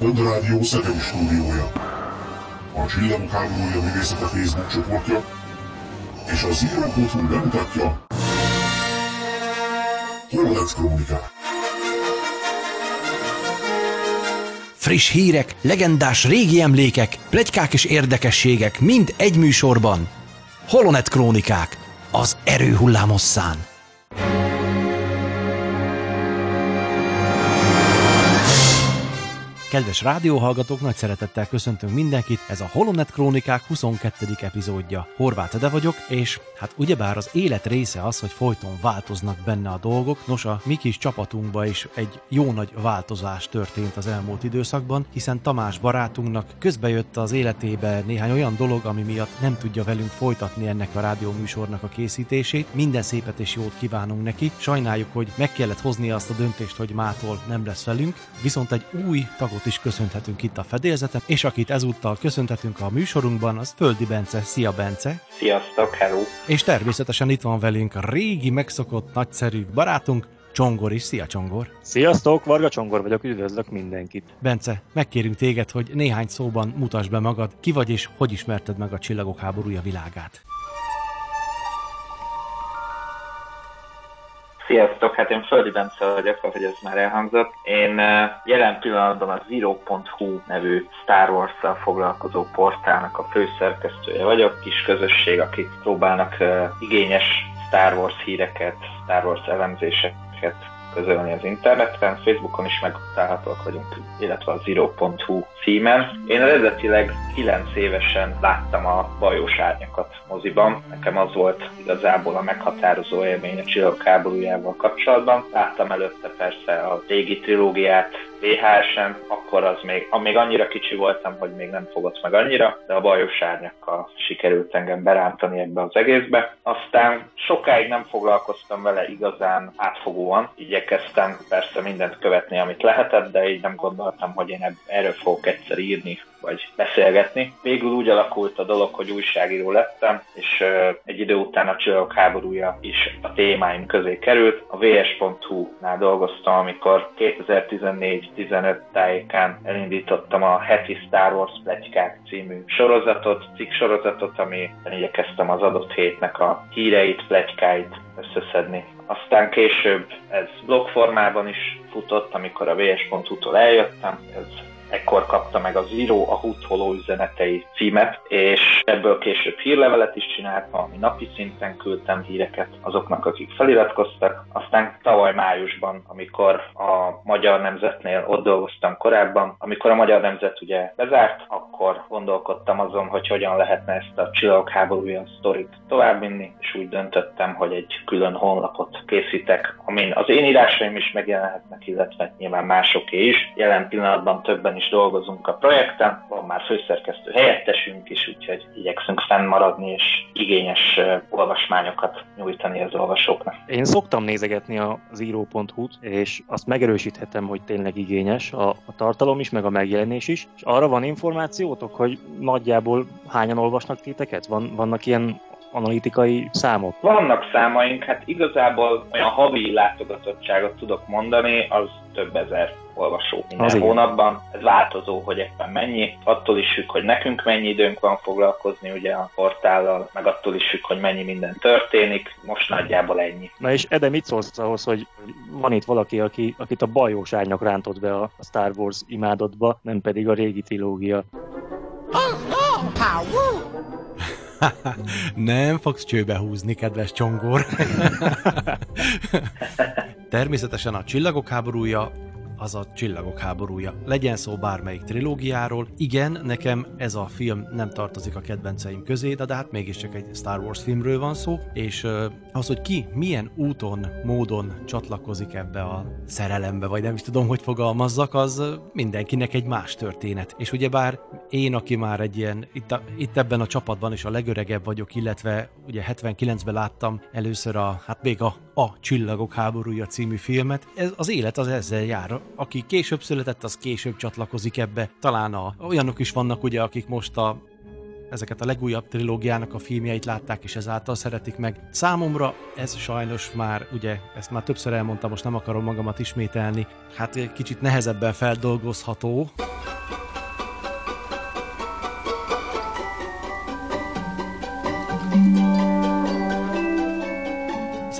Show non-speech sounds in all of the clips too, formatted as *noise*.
Rádió Szegedi stúdiója, a Csillagok háborúja művészete Facebook csoportja és a Zero.hu bemutatja Holodex Krónikák. Friss hírek, legendás régi emlékek, plegykák és érdekességek mind egy műsorban. Holonet Krónikák, az erő Kedves rádióhallgatók, nagy szeretettel köszöntünk mindenkit, ez a Holonet Krónikák 22. epizódja. Horváth Ede vagyok, és hát ugyebár az élet része az, hogy folyton változnak benne a dolgok, nos a mi kis csapatunkban is egy jó nagy változás történt az elmúlt időszakban, hiszen Tamás barátunknak közbejött az életébe néhány olyan dolog, ami miatt nem tudja velünk folytatni ennek a rádióműsornak a készítését. Minden szépet és jót kívánunk neki. Sajnáljuk, hogy meg kellett hozni azt a döntést, hogy mától nem lesz velünk, viszont egy új tagot is köszönhetünk itt a fedélzeten, és akit ezúttal köszönhetünk a műsorunkban, az Földi Bence. Szia Bence! Sziasztok, hello! És természetesen itt van velünk a régi megszokott nagyszerű barátunk, Csongor is. Szia Csongor! Sziasztok, Varga Csongor vagyok, üdvözlök mindenkit! Bence, megkérünk téged, hogy néhány szóban mutasd be magad, ki vagy és hogy ismerted meg a Csillagok háborúja világát. Sziasztok, hát én Földi Bence vagyok, ahogy ez már elhangzott. Én jelen pillanatban a Zero.hu nevű Star wars foglalkozó portálnak a főszerkesztője vagyok, kis közösség, akik próbálnak igényes Star Wars híreket, Star Wars elemzéseket közölni az interneten, Facebookon is megtalálhatóak vagyunk, illetve a zero.hu címen. Én eredetileg 9 évesen láttam a bajós árnyakat moziban. Nekem az volt igazából a meghatározó élmény a csillagok háborújával kapcsolatban. Láttam előtte persze a régi trilógiát, VHS-en, akkor az még, még annyira kicsi voltam, hogy még nem fogott meg annyira, de a bajos árnyakkal sikerült engem berántani ebbe az egészbe. Aztán sokáig nem foglalkoztam vele igazán átfogóan, igyekeztem persze mindent követni, amit lehetett, de így nem gondoltam, hogy én erről fogok egyszer írni, vagy beszélgetni. Végül úgy alakult a dolog, hogy újságíró lettem, és egy idő után a csillagok háborúja is a témáim közé került. A vs.hu-nál dolgoztam, amikor 2014-15 tájékán elindítottam a heti Star Wars plegykák című sorozatot, cikk sorozatot, ami igyekeztem az adott hétnek a híreit, pletykáit összeszedni. Aztán később ez blog formában is futott, amikor a vs.hu-tól eljöttem, ez ekkor kapta meg az író a hútholó üzenetei címet, és ebből később hírlevelet is csináltam, ami napi szinten küldtem híreket azoknak, akik feliratkoztak. Aztán tavaly májusban, amikor a Magyar Nemzetnél ott dolgoztam korábban, amikor a Magyar Nemzet ugye bezárt, akkor gondolkodtam azon, hogy hogyan lehetne ezt a csillagok háborúja sztorit továbbvinni, és úgy döntöttem, hogy egy külön honlapot készítek, amin az én írásaim is megjelenhetnek, illetve nyilván másoké is. Jelen pillanatban többen is dolgozunk a projekten, van már főszerkesztő helyettesünk is, úgyhogy igyekszünk fennmaradni és igényes olvasmányokat nyújtani az olvasóknak. Én szoktam nézegetni a zero.hu-t, és azt megerősíthetem, hogy tényleg igényes a, a tartalom is, meg a megjelenés is. És arra van információtok, hogy nagyjából hányan olvasnak titeket? Van, vannak ilyen analitikai számok? Vannak számaink, hát igazából olyan havi látogatottságot tudok mondani, az több ezer olvasó minden az hónapban. Ez változó, hogy éppen mennyi. Attól is függ, hogy nekünk mennyi időnk van foglalkozni ugye a portállal, meg attól is függ, hogy mennyi minden történik. Most nagyjából ennyi. Na és Ede, mit szólsz ahhoz, hogy van itt valaki, aki, akit a bajós árnyak rántott be a Star Wars imádatba, nem pedig a régi trilógia? Oh, no! Power! *laughs* Nem fogsz csőbe húzni, kedves csongor. *laughs* Természetesen a Csillagok háborúja az a Csillagok háborúja. Legyen szó bármelyik trilógiáról. Igen, nekem ez a film nem tartozik a kedvenceim közé, de, de hát mégiscsak egy Star Wars filmről van szó, és az, hogy ki milyen úton, módon csatlakozik ebbe a szerelembe, vagy nem is tudom, hogy fogalmazzak, az mindenkinek egy más történet. És ugyebár én, aki már egy ilyen, itt, a, itt ebben a csapatban is a legöregebb vagyok, illetve ugye 79-ben láttam először a, hát még a, a Csillagok háborúja című filmet, ez, az élet az ezzel jár aki később született, az később csatlakozik ebbe. Talán a, olyanok is vannak ugye, akik most a ezeket a legújabb trilógiának a filmjeit látták, és ezáltal szeretik meg. Számomra ez sajnos már, ugye, ezt már többször elmondtam, most nem akarom magamat ismételni, hát kicsit nehezebben feldolgozható,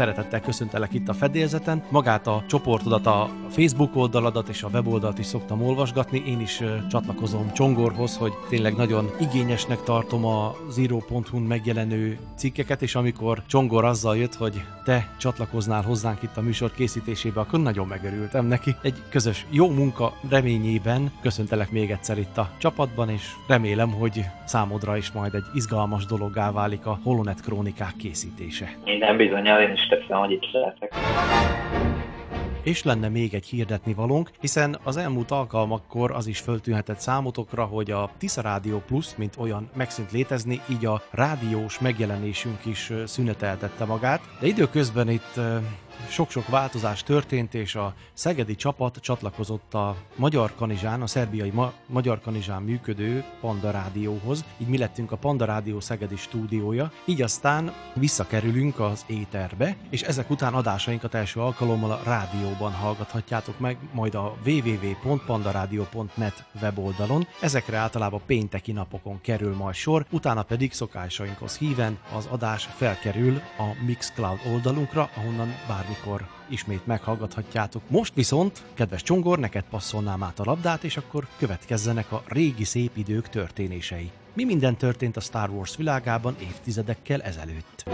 Szeretettel köszöntelek itt a fedélzeten. Magát a csoportodat, a Facebook oldaladat és a weboldalt is szoktam olvasgatni. Én is csatlakozom Csongorhoz, hogy tényleg nagyon igényesnek tartom a Zero.hu-n megjelenő cikkeket, és amikor Csongor azzal jött, hogy te csatlakoznál hozzánk itt a műsor készítésébe, akkor nagyon megörültem neki. Egy közös jó munka reményében köszöntelek még egyszer itt a csapatban, és remélem, hogy számodra is majd egy izgalmas dologgá válik a Holonet krónikák készítése. Minden bizonyal én is teszem, hogy itt lehetek. És lenne még egy hirdetni valónk, hiszen az elmúlt alkalmakkor az is föltűnhetett számotokra, hogy a Tisza Rádió Plus, mint olyan megszűnt létezni, így a rádiós megjelenésünk is szüneteltette magát. De időközben itt sok-sok változás történt, és a szegedi csapat csatlakozott a Magyar Kanizsán, a szerbiai Ma- Magyar Kanizsán működő Panda Rádióhoz, így mi lettünk a Panda Rádió szegedi stúdiója, így aztán visszakerülünk az éterbe, és ezek után adásainkat első alkalommal a rádióban hallgathatjátok meg, majd a www.pandaradio.net weboldalon. Ezekre általában pénteki napokon kerül majd sor, utána pedig szokásainkhoz híven az adás felkerül a Mixcloud oldalunkra, ahonnan bár bármikor ismét meghallgathatjátok. Most viszont, kedves Csongor, neked passzolnám át a labdát, és akkor következzenek a régi szép idők történései. Mi minden történt a Star Wars világában évtizedekkel ezelőtt?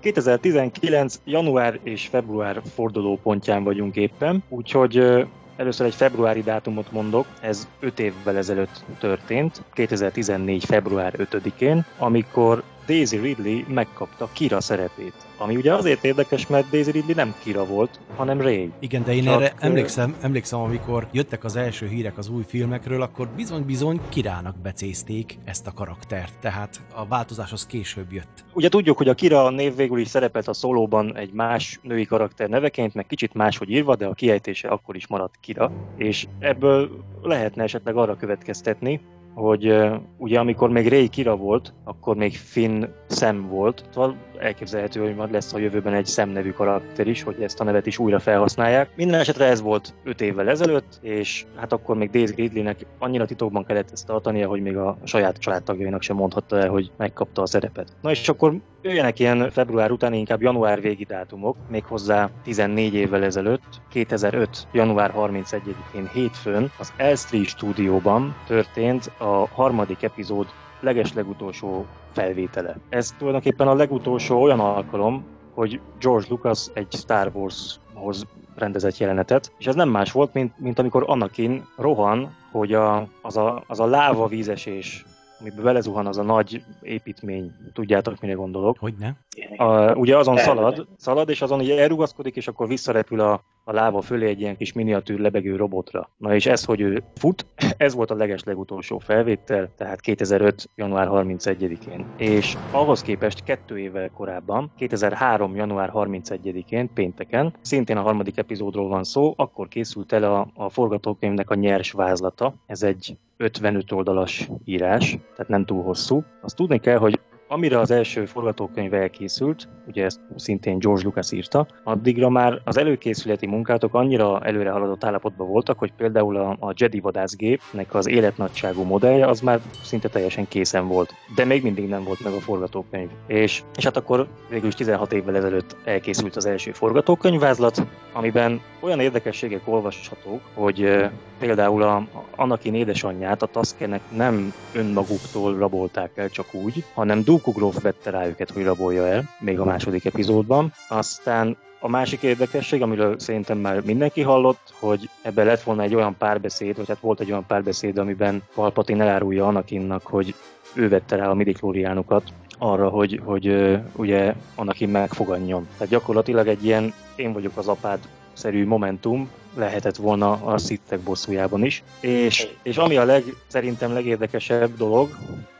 2019. január és február fordulópontján vagyunk éppen, úgyhogy Először egy februári dátumot mondok, ez 5 évvel ezelőtt történt, 2014. február 5-én, amikor Daisy Ridley megkapta Kira szerepét. Ami ugye azért érdekes, mert Daisy Ridley nem Kira volt, hanem Ray. Igen, de én Csak erre emlékszem, emlékszem, amikor jöttek az első hírek az új filmekről, akkor bizony-bizony Kirának becézték ezt a karaktert, tehát a változás az később jött. Ugye tudjuk, hogy a Kira név végül is szerepelt a szólóban egy más női karakter neveként, meg kicsit máshogy írva, de a kiejtése akkor is maradt Kira, és ebből lehetne esetleg arra következtetni, hogy ugye amikor még Ray Kira volt, akkor még Finn Sam volt, szóval elképzelhető, hogy majd lesz a jövőben egy Sam nevű karakter is, hogy ezt a nevet is újra felhasználják. Minden esetre ez volt 5 évvel ezelőtt, és hát akkor még Daisy Ridleynek annyira titokban kellett ezt tartania, hogy még a saját családtagjainak sem mondhatta el, hogy megkapta a szerepet. Na és akkor jöjjenek ilyen február után inkább január végi dátumok, méghozzá 14 évvel ezelőtt, 2005. január 31-én hétfőn az Elstree stúdióban történt a harmadik epizód legeslegutolsó felvétele. Ez tulajdonképpen a legutolsó olyan alkalom, hogy George Lucas egy Star Wars-hoz rendezett jelenetet, és ez nem más volt, mint, mint amikor Anakin rohan, hogy a, az, a, az a láva vízesés amiben belezuhan az a nagy építmény, tudjátok, mire gondolok. Hogy ne? A, ugye azon szalad, szalad, és azon ugye elrugaszkodik, és akkor visszarepül a, a láva fölé egy ilyen kis miniatűr lebegő robotra. Na és ez, hogy ő fut, *clears throat* ez volt a leges legutolsó felvétel, tehát 2005. január 31-én. És ahhoz képest kettő évvel korábban, 2003. január 31-én, pénteken, szintén a harmadik epizódról van szó, akkor készült el a, a forgatókönyvnek a nyers vázlata. Ez egy 55 oldalas írás, tehát nem túl hosszú. Azt tudni kell, hogy Amire az első forgatókönyv elkészült, ugye ezt szintén George Lucas írta, addigra már az előkészületi munkátok annyira előre haladott állapotban voltak, hogy például a, a Jedi vadászgépnek az életnagyságú modellje az már szinte teljesen készen volt. De még mindig nem volt meg a forgatókönyv. És, és hát akkor végül is 16 évvel ezelőtt elkészült az első forgatókönyvvázlat, amiben olyan érdekességek olvashatók, hogy például a Anakin édesanyját a Tuskenek nem önmaguktól rabolták el csak úgy, hanem Dooku vette rá őket, hogy rabolja el, még a második epizódban. Aztán a másik érdekesség, amiről szerintem már mindenki hallott, hogy ebben lett volna egy olyan párbeszéd, vagy hát volt egy olyan párbeszéd, amiben Palpatine elárulja Anakinnak, hogy ő vette rá a midiklóriánokat arra, hogy, hogy ugye Anakin megfogadjon. Tehát gyakorlatilag egy ilyen én vagyok az apád szerű momentum lehetett volna a szittek bosszújában is. És, és ami a leg, szerintem legérdekesebb dolog,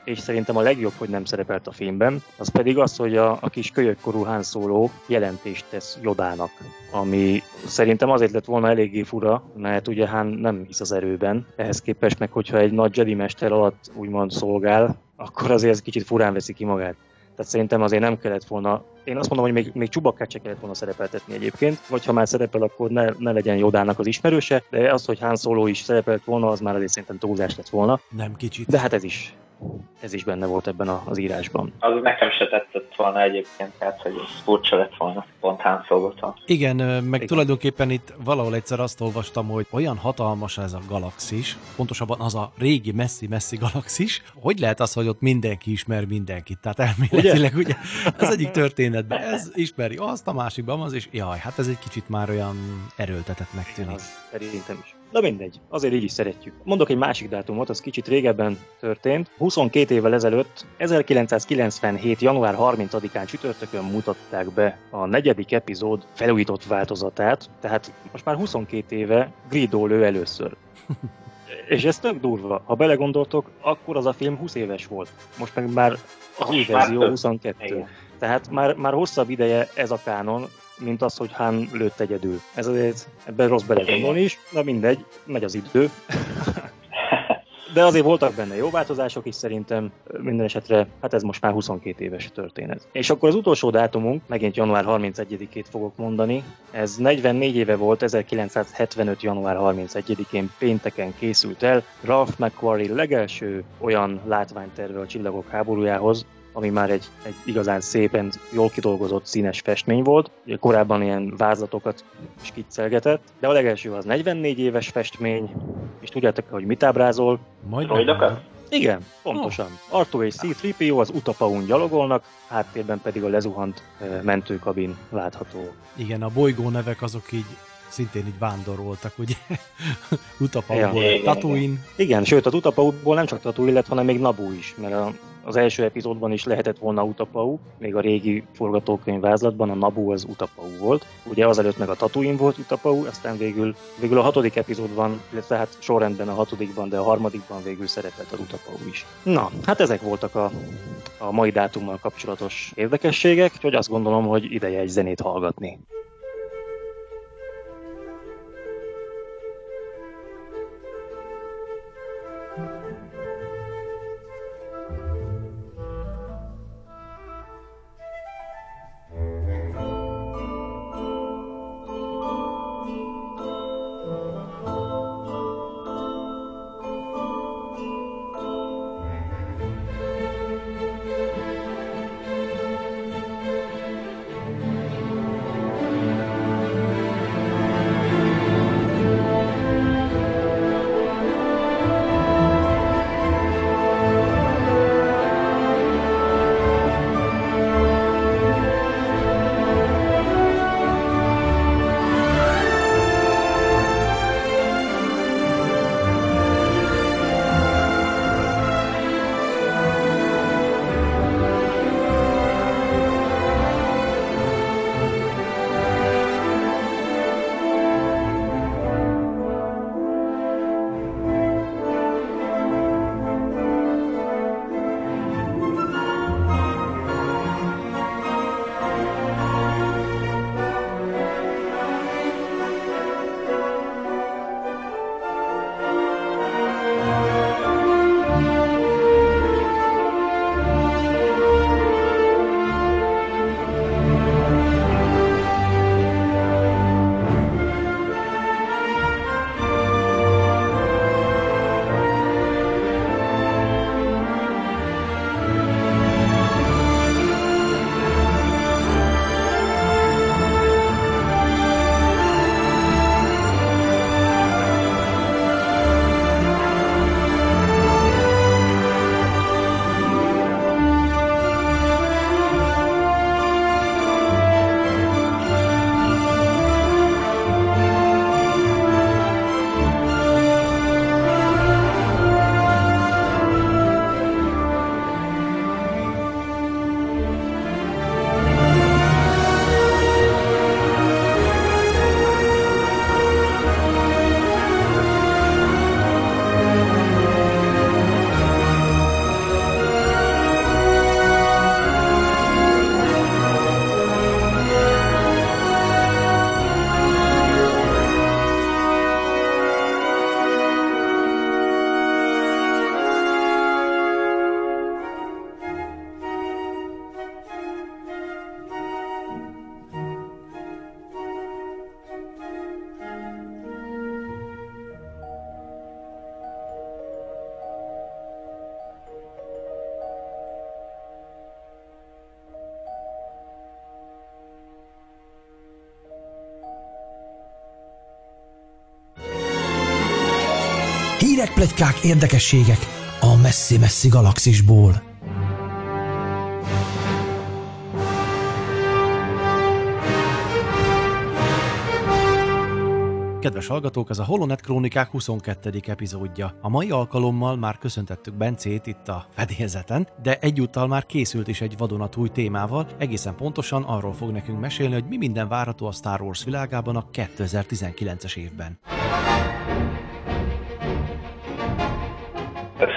és szerintem a legjobb, hogy nem szerepelt a filmben, az pedig az, hogy a, a kis kölyökkorú Han Solo jelentést tesz Jodának, ami szerintem azért lett volna eléggé fura, mert ugye Han nem hisz az erőben, ehhez képest meg, hogyha egy nagy Jedi mester alatt úgymond szolgál, akkor azért ez kicsit furán veszi ki magát. Tehát szerintem azért nem kellett volna, én azt mondom, hogy még, még Csubakát se kellett volna szerepeltetni egyébként, vagy ha már szerepel, akkor ne, ne legyen Jodának az ismerőse, de az, hogy Han Solo is szerepelt volna, az már azért szerintem túlzás lett volna. Nem kicsit. De hát ez is ez is benne volt ebben az írásban. Az nekem se tetszett volna egyébként, tehát hogy furcsa lett volna, pont Han Solo-tól. Igen, meg Igen. tulajdonképpen itt valahol egyszer azt olvastam, hogy olyan hatalmas ez a galaxis, pontosabban az a régi, messzi-messzi galaxis, hogy lehet az, hogy ott mindenki ismer mindenkit. Tehát elméletileg ugye, ugye ez egyik történetben ez ismeri azt, a másikban az, és jaj, hát ez egy kicsit már olyan erőltetetnek tűnik. Szerintem is. Na mindegy, azért így is szeretjük. Mondok egy másik dátumot, az kicsit régebben történt. 22 évvel ezelőtt, 1997. január 30-án csütörtökön mutatták be a negyedik epizód felújított változatát, tehát most már 22 éve Grido lő először. *laughs* És ez tök durva. Ha belegondoltok, akkor az a film 20 éves volt. Most meg már az új verzió 22. Igen. Tehát már, már hosszabb ideje ez a kánon, mint az, hogy Han lőtt egyedül. Ez azért ebben rossz belegondolni is, de mindegy, megy az idő. *laughs* De azért voltak benne jó változások is szerintem, minden esetre, hát ez most már 22 éves történet. És akkor az utolsó dátumunk, megint január 31-ét fogok mondani, ez 44 éve volt, 1975. január 31-én pénteken készült el Ralph McQuarrie legelső olyan látványterve a Csillagok háborújához, ami már egy, egy igazán szépen jól kidolgozott színes festmény volt. Ugye korábban ilyen vázlatokat skiccelgetett, de a legelső az 44 éves festmény, és tudjátok, hogy mit ábrázol? Majd Droidokat? Igen, pontosan. Oh. Arthur és C-3PO az utapaun gyalogolnak, háttérben pedig a lezuhant mentőkabin látható. Igen, a bolygó nevek azok így szintén így vándoroltak, ugye? *laughs* Utapautból ja. Tatooine. Igen, sőt, az Utapautból nem csak Tatooine lett, hanem még Naboo is, mert a, az első epizódban is lehetett volna Utapau, még a régi forgatókönyv vázlatban a Naboo az Utapau volt. Ugye azelőtt meg a Tatooine volt Utapau, aztán végül, végül a hatodik epizódban, illetve hát sorrendben a hatodikban, de a harmadikban végül szerepelt az Utapau is. Na, hát ezek voltak a, a mai dátummal kapcsolatos érdekességek, úgyhogy azt gondolom, hogy ideje egy zenét hallgatni. Hírek, plegykák, érdekességek a messzi-messzi galaxisból. Kedves hallgatók, ez a Holonet Krónikák 22. epizódja. A mai alkalommal már köszöntettük Bencét itt a fedélzeten, de egyúttal már készült is egy vadonatúj témával, egészen pontosan arról fog nekünk mesélni, hogy mi minden várható a Star Wars világában a 2019-es évben.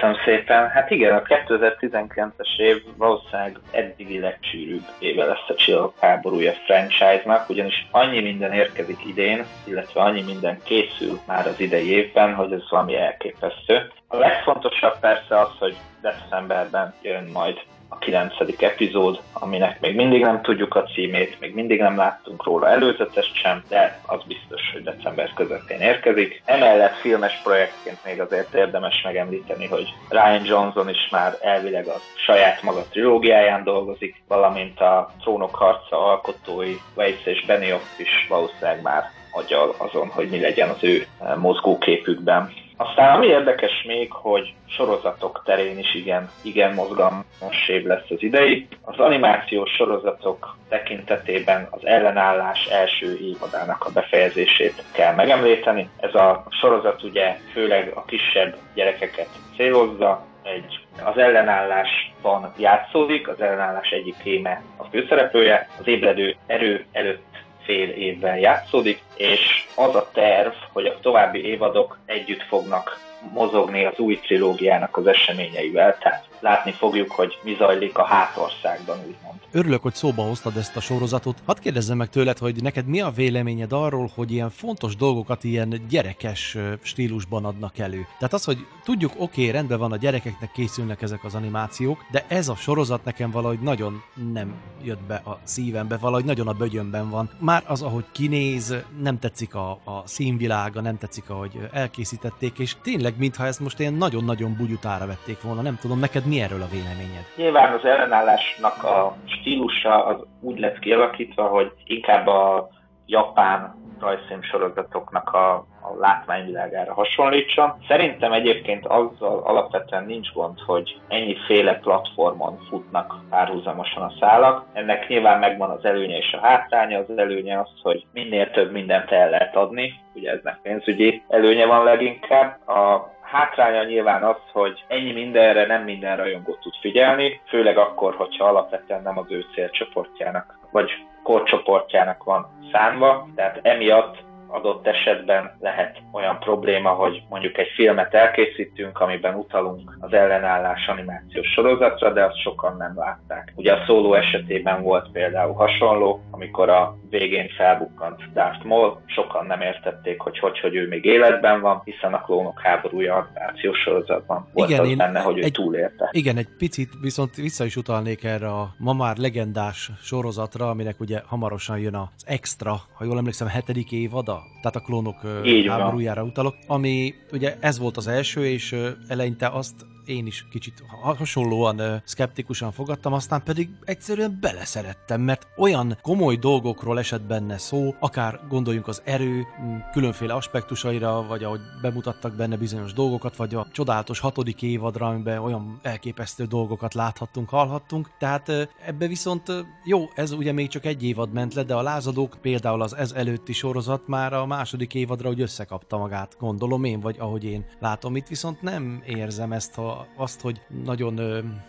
Köszönöm szépen. Hát igen, a 2019-es év valószínűleg eddigi legsűrűbb éve lesz a Csillagok háborúja franchise-nak, ugyanis annyi minden érkezik idén, illetve annyi minden készül már az idei évben, hogy ez valami elképesztő. A legfontosabb persze az, hogy decemberben jön majd a kilencedik epizód, aminek még mindig nem tudjuk a címét, még mindig nem láttunk róla előzetest sem, de az biztos, hogy december közepén érkezik. Emellett filmes projektként még azért érdemes megemlíteni, hogy Ryan Johnson is már elvileg a saját maga trilógiáján dolgozik, valamint a Trónok harca alkotói Weiss és Benioff is valószínűleg már agyal azon, hogy mi legyen az ő mozgóképükben. Aztán ami érdekes még, hogy sorozatok terén is igen, igen mozgalmas év lesz az idei. Az animációs sorozatok tekintetében az ellenállás első évadának a befejezését kell megemlíteni. Ez a sorozat ugye főleg a kisebb gyerekeket célozza, egy, az ellenállásban játszódik, az ellenállás egyik téme a főszereplője, az ébredő erő előtt fél évvel játszódik, és az a terv, hogy a további évadok együtt fognak mozogni az új trilógiának az eseményeivel, tehát látni fogjuk, hogy mi zajlik a hátországban, úgymond. Örülök, hogy szóba hoztad ezt a sorozatot. Hadd kérdezzem meg tőled, hogy neked mi a véleményed arról, hogy ilyen fontos dolgokat ilyen gyerekes stílusban adnak elő. Tehát az, hogy tudjuk, oké, okay, rendben van, a gyerekeknek készülnek ezek az animációk, de ez a sorozat nekem valahogy nagyon nem jött be a szívembe, valahogy nagyon a bögyönben van. Már az, ahogy kinéz, nem tetszik a, a színvilága, nem tetszik, ahogy elkészítették, és tényleg, mintha ezt most ilyen nagyon-nagyon bugyutára vették volna. Nem tudom, neked mi erről a véleményed? Nyilván az ellenállásnak a stílusa az úgy lett kialakítva, hogy inkább a japán rajzfilm sorozatoknak a, a látványvilágára hasonlítson. Szerintem egyébként azzal alapvetően nincs gond, hogy ennyiféle platformon futnak párhuzamosan a szálak. Ennek nyilván megvan az előnye és a hátránya. Az előnye az, hogy minél több mindent el lehet adni, ugye eznek pénzügyi előnye van leginkább. A hátránya nyilván az, hogy ennyi mindenre nem minden rajongót tud figyelni, főleg akkor, hogyha alapvetően nem az ő célcsoportjának, vagy korcsoportjának van szánva, tehát emiatt adott esetben lehet olyan probléma, hogy mondjuk egy filmet elkészítünk, amiben utalunk az ellenállás animációs sorozatra, de azt sokan nem látták. Ugye a szóló esetében volt például hasonló, amikor a végén felbukkant Darth Maul, sokan nem értették, hogy hogy, hogy ő még életben van, hiszen a klónok háborúja animációs sorozatban volt igen, az én benne, hogy ő egy, túlélte. Igen, egy picit viszont vissza is utalnék erre a ma már legendás sorozatra, aminek ugye hamarosan jön az Extra, ha jól emlékszem, hetedik évada, tehát a klónok Így háborújára utalok, ami ugye ez volt az első, és eleinte azt én is kicsit hasonlóan szkeptikusan fogadtam, aztán pedig egyszerűen beleszerettem, mert olyan komoly dolgokról esett benne szó, akár gondoljunk az erő különféle aspektusaira, vagy ahogy bemutattak benne bizonyos dolgokat, vagy a csodálatos hatodik évadra, amiben olyan elképesztő dolgokat láthattunk, hallhattunk. Tehát ebbe viszont jó, ez ugye még csak egy évad ment le, de a lázadók például az ez előtti sorozat már a második évadra, hogy összekapta magát, gondolom én, vagy ahogy én látom. Itt viszont nem érzem ezt a azt, hogy nagyon,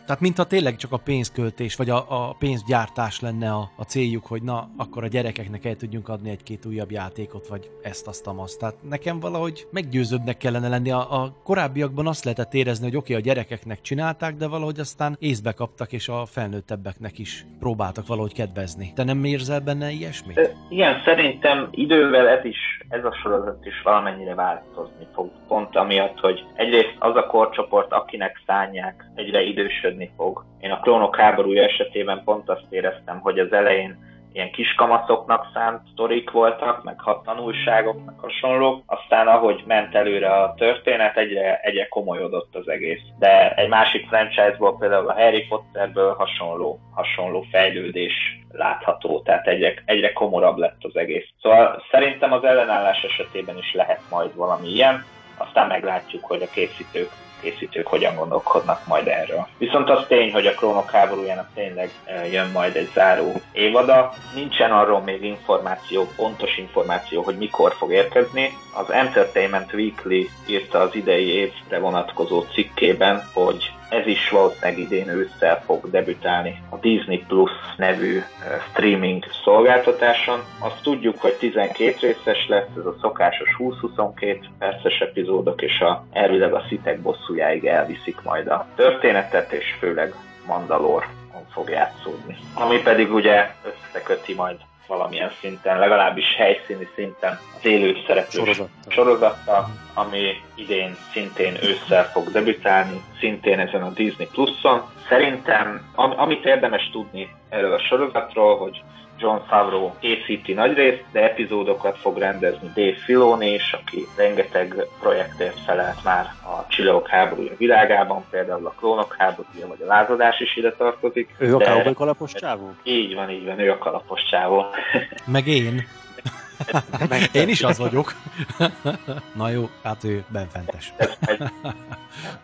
tehát mintha tényleg csak a pénzköltés, vagy a, a pénzgyártás lenne a, a céljuk, hogy na, akkor a gyerekeknek el tudjunk adni egy-két újabb játékot, vagy ezt, azt, azt. Tehát nekem valahogy meggyőződnek kellene lenni. A, a korábbiakban azt lehetett érezni, hogy oké, okay, a gyerekeknek csinálták, de valahogy aztán észbe kaptak, és a felnőttebbeknek is próbáltak valahogy kedvezni. Te nem érzel benne ilyesmit? Igen, szerintem idővel ez is, ez a sorozat is valamennyire változni fog. Pont amiatt, hogy egyrészt az a korcsoport, akinek akinek szánják, egyre idősödni fog. Én a klónok háborúja esetében pont azt éreztem, hogy az elején ilyen kiskamatoknak szánt sztorik voltak, meg hat tanulságok, meg hasonlók. Aztán ahogy ment előre a történet, egyre, egyre komolyodott az egész. De egy másik franchise-ból, például a Harry Potterből hasonló, hasonló fejlődés látható, tehát egyre, egyre komorabb lett az egész. Szóval szerintem az ellenállás esetében is lehet majd valami ilyen aztán meglátjuk, hogy a készítők készítők hogyan gondolkodnak majd erről. Viszont az tény, hogy a Krónok háborújának tényleg e, jön majd egy záró évada. Nincsen arról még információ, pontos információ, hogy mikor fog érkezni. Az Entertainment Weekly írta az idei évre vonatkozó cikkében, hogy ez is valószínűleg idén ősszel fog debütálni a Disney Plus nevű streaming szolgáltatáson. Azt tudjuk, hogy 12 részes lesz, ez a szokásos 20-22 perces epizódok, és a, elvileg a szitek bosszújáig elviszik majd a történetet, és főleg Mandalor fog játszódni. Ami pedig ugye összeköti majd valamilyen szinten, legalábbis helyszíni szinten az élő szereplős sorozattal. sorozattal, ami idén szintén ősszel fog debütálni, szintén ezen a Disney Plus-on. Szerintem, am- amit érdemes tudni erről a sorozatról, hogy John Favreau készíti nagyrészt, de epizódokat fog rendezni Dave Filoni is, aki rengeteg projektért felelt már a Csillagok háborúja világában, például a Klónok háborúja, vagy a Lázadás is ide tartozik. Ő a cowboy kalapos csávó? Így van, így van, ő a kalapos csávó. Meg én. Én is az vagyok. Na jó, hát ő benfentes.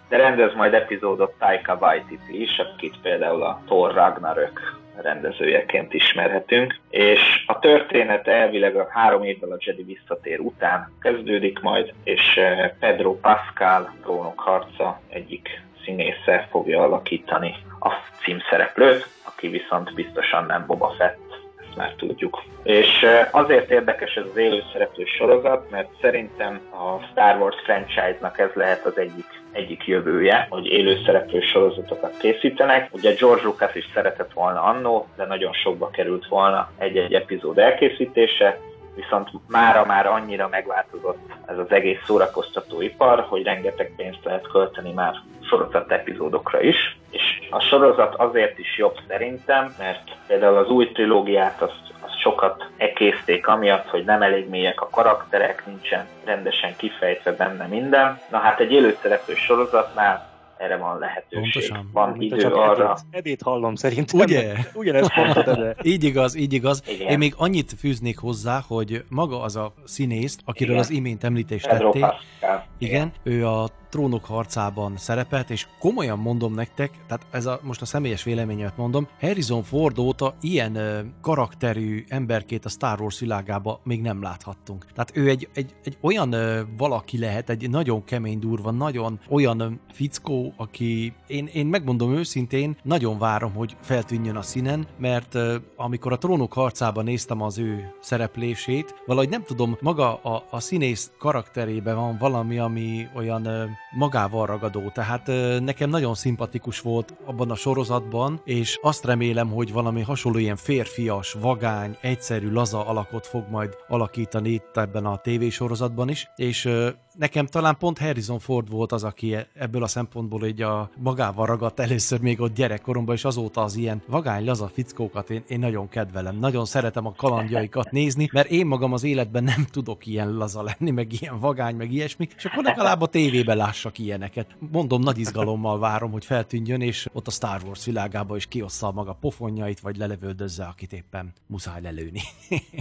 De rendez majd epizódot Taika Waititi is, akit például a Thor Ragnarök rendezőjeként ismerhetünk, és a történet elvileg a három évvel a Jedi visszatér után kezdődik majd, és eh, Pedro Pascal trónok harca egyik színésze fogja alakítani a címszereplőt, aki viszont biztosan nem Boba Fett, ezt már tudjuk. És eh, azért érdekes ez az élőszereplő sorozat, mert szerintem a Star Wars franchise-nak ez lehet az egyik egyik jövője, hogy élőszereplő sorozatokat készítenek. Ugye George Lucas is szeretett volna annó, de nagyon sokba került volna egy-egy epizód elkészítése, viszont mára már annyira megváltozott ez az egész szórakoztató ipar, hogy rengeteg pénzt lehet költeni már sorozat epizódokra is. És a sorozat azért is jobb szerintem, mert például az új trilógiát azt sokat ekészték amiatt, hogy nem elég mélyek a karakterek, nincsen rendesen kifejtve benne minden. Na hát egy élőszereplő sorozatnál erre van lehetőség. Pontosan. Van Mint idő arra. Edét, edét hallom szerintem. Ugye? *laughs* Ugyanezt mondtad, de... *laughs* így igaz, így igaz. Igen. Én még annyit fűznék hozzá, hogy maga az a színészt, akiről Igen. az imént említést tettél, igen, igen, ő a trónok harcában szerepelt, és komolyan mondom nektek, tehát ez a, most a személyes véleményet mondom, Harrison Ford óta ilyen ö, karakterű emberkét a Star Wars világába még nem láthattunk. Tehát ő egy, egy, egy olyan ö, valaki lehet, egy nagyon kemény durva, nagyon olyan ö, fickó, aki én, én megmondom őszintén, nagyon várom, hogy feltűnjön a színen, mert ö, amikor a trónok harcában néztem az ő szereplését, valahogy nem tudom, maga a, a színész karakterében van valami, ami olyan magával ragadó, tehát nekem nagyon szimpatikus volt abban a sorozatban, és azt remélem, hogy valami hasonló ilyen férfias, vagány, egyszerű, laza alakot fog majd alakítani itt ebben a tévésorozatban is, és nekem talán pont Harrison Ford volt az, aki ebből a szempontból így a magával ragadt először még ott gyerekkoromban, és azóta az ilyen vagány, laza fickókat én, én nagyon kedvelem. Nagyon szeretem a kalandjaikat *laughs* nézni, mert én magam az életben nem tudok ilyen laza lenni, meg ilyen vagány, meg ilyesmi, és akkor legalább a tévében lássak ilyeneket. Mondom, nagy izgalommal várom, hogy feltűnjön, és ott a Star Wars világába is kiossza maga pofonjait, vagy lelövöldözze, akit éppen muszáj lelőni.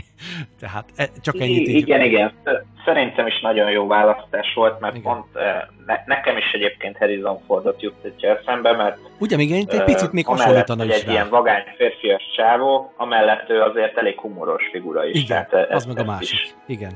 *laughs* Tehát e, csak ennyit így. Igen, igen. Szerintem is nagyon jó választás volt, mert igen. pont ne, nekem is egyébként Harrison Fordot juttatja eszembe, mert Ugye még egy picit még hasonlítana is egy rá. ilyen vagány férfias csávó, amellett ő azért elég humoros figura is. Igen, Tehát az meg a másik. Is, Igen.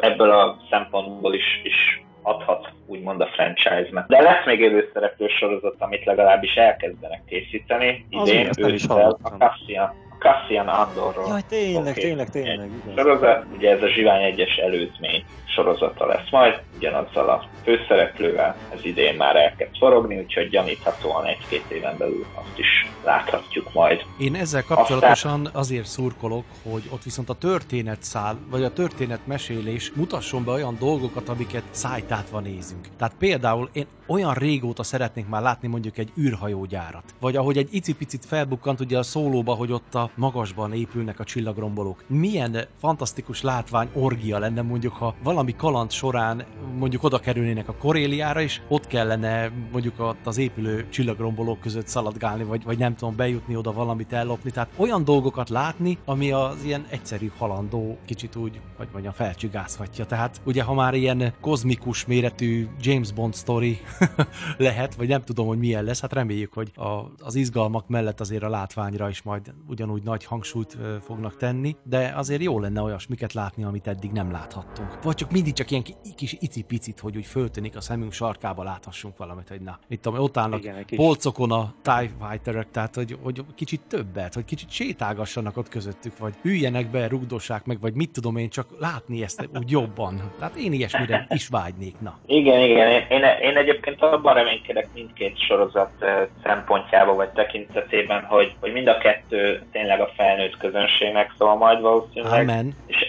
Ebből a szempontból is, is adhat úgymond a franchise-nek. De lesz még élőszereplő sorozat, amit legalábbis elkezdenek készíteni. Idén ősszel a Cassian Cassian Andorról. Jaj, tényleg, okay. tényleg, tényleg. Sorozat, ugye ez a Zsivány egyes előzmény sorozata lesz majd, ugyanazzal a főszereplővel, ez idén már elkezd forogni, úgyhogy gyaníthatóan egy-két éven belül azt is láthatjuk majd. Én ezzel kapcsolatosan Aztán... azért szurkolok, hogy ott viszont a történet szál, vagy a történet mesélés mutasson be olyan dolgokat, amiket szájtátva nézünk. Tehát például én olyan régóta szeretnék már látni mondjuk egy űrhajógyárat. Vagy ahogy egy icipicit felbukkant ugye a szólóba, hogy ott a magasban épülnek a csillagrombolók. Milyen fantasztikus látvány orgia lenne mondjuk, ha valami valami kaland során mondjuk oda kerülnének a Koréliára, és ott kellene mondjuk ott az épülő csillagrombolók között szaladgálni, vagy, vagy nem tudom, bejutni oda valamit ellopni. Tehát olyan dolgokat látni, ami az ilyen egyszerű halandó kicsit úgy, hogy mondjam, felcsigázhatja. Tehát ugye, ha már ilyen kozmikus méretű James Bond story *laughs* lehet, vagy nem tudom, hogy milyen lesz, hát reméljük, hogy a, az izgalmak mellett azért a látványra is majd ugyanúgy nagy hangsúlyt fognak tenni, de azért jó lenne olyasmiket látni, amit eddig nem láthattunk. Vagy csak mindig csak ilyen kis icipicit, hogy úgy föltűnik a szemünk sarkába láthassunk valamit, hogy na, mit tudom, ott állnak Igen, polcokon a TIE fighterek, tehát hogy, hogy kicsit többet, hogy kicsit sétálgassanak ott közöttük, vagy hűljenek be, rugdossák meg, vagy mit tudom én, csak látni ezt úgy jobban. Tehát én ilyesmire is vágynék, na. Igen, igen, én, én, én egyébként abban reménykedek mindkét sorozat szempontjából, vagy tekintetében, hogy, hogy mind a kettő tényleg a felnőtt közönségnek szól majd valószínűleg. Amen. És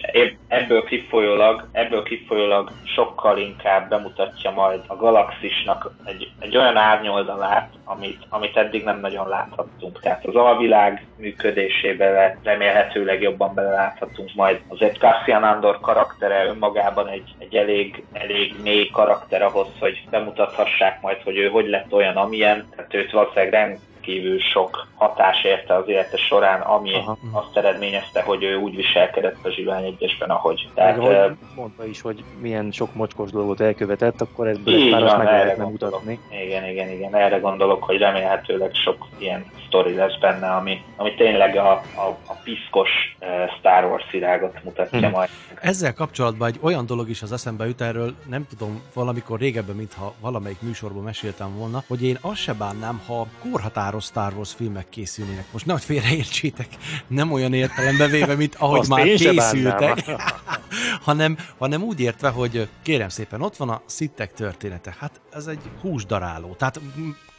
ebből kifolyólag, ebből kifolyólag sokkal inkább bemutatja majd a galaxisnak egy, egy olyan árnyoldalát, amit, amit eddig nem nagyon láthattunk. Tehát az alvilág működésébe remélhetőleg jobban beleláthatunk majd. Az Ed Cassian Andor karaktere önmagában egy, egy elég, elég mély karakter ahhoz, hogy bemutathassák majd, hogy ő hogy lett olyan, amilyen. Tehát őt valószínűleg rendkívül sok hatás érte az élete során, ami Aha. azt eredményezte, hogy ő úgy viselkedett a Zsivány egyesben, ahogy. Tehát, Meg, ahogy mondta is, hogy milyen sok mocskos dolgot elkövetett, akkor ebből egy páros meg lehetne mutatni. Igen, igen, igen. Erre gondolok, hogy remélhetőleg sok ilyen sztori lesz benne, ami, ami tényleg a, a, a piszkos Star Wars irágot mutatja hmm. majd. Ezzel kapcsolatban egy olyan dolog is az eszembe jut erről, nem tudom, valamikor régebben, mintha valamelyik műsorban meséltem volna, hogy én azt se bánnám, ha korhatáros Star Wars filmek készülnének. Most nehogy félreértsétek, nem olyan értelembe véve, mint ahogy azt már készültek, *laughs* hanem, hanem úgy értve, hogy kérem szépen, ott van a szittek története. Hát ez egy húsdaráló. Tehát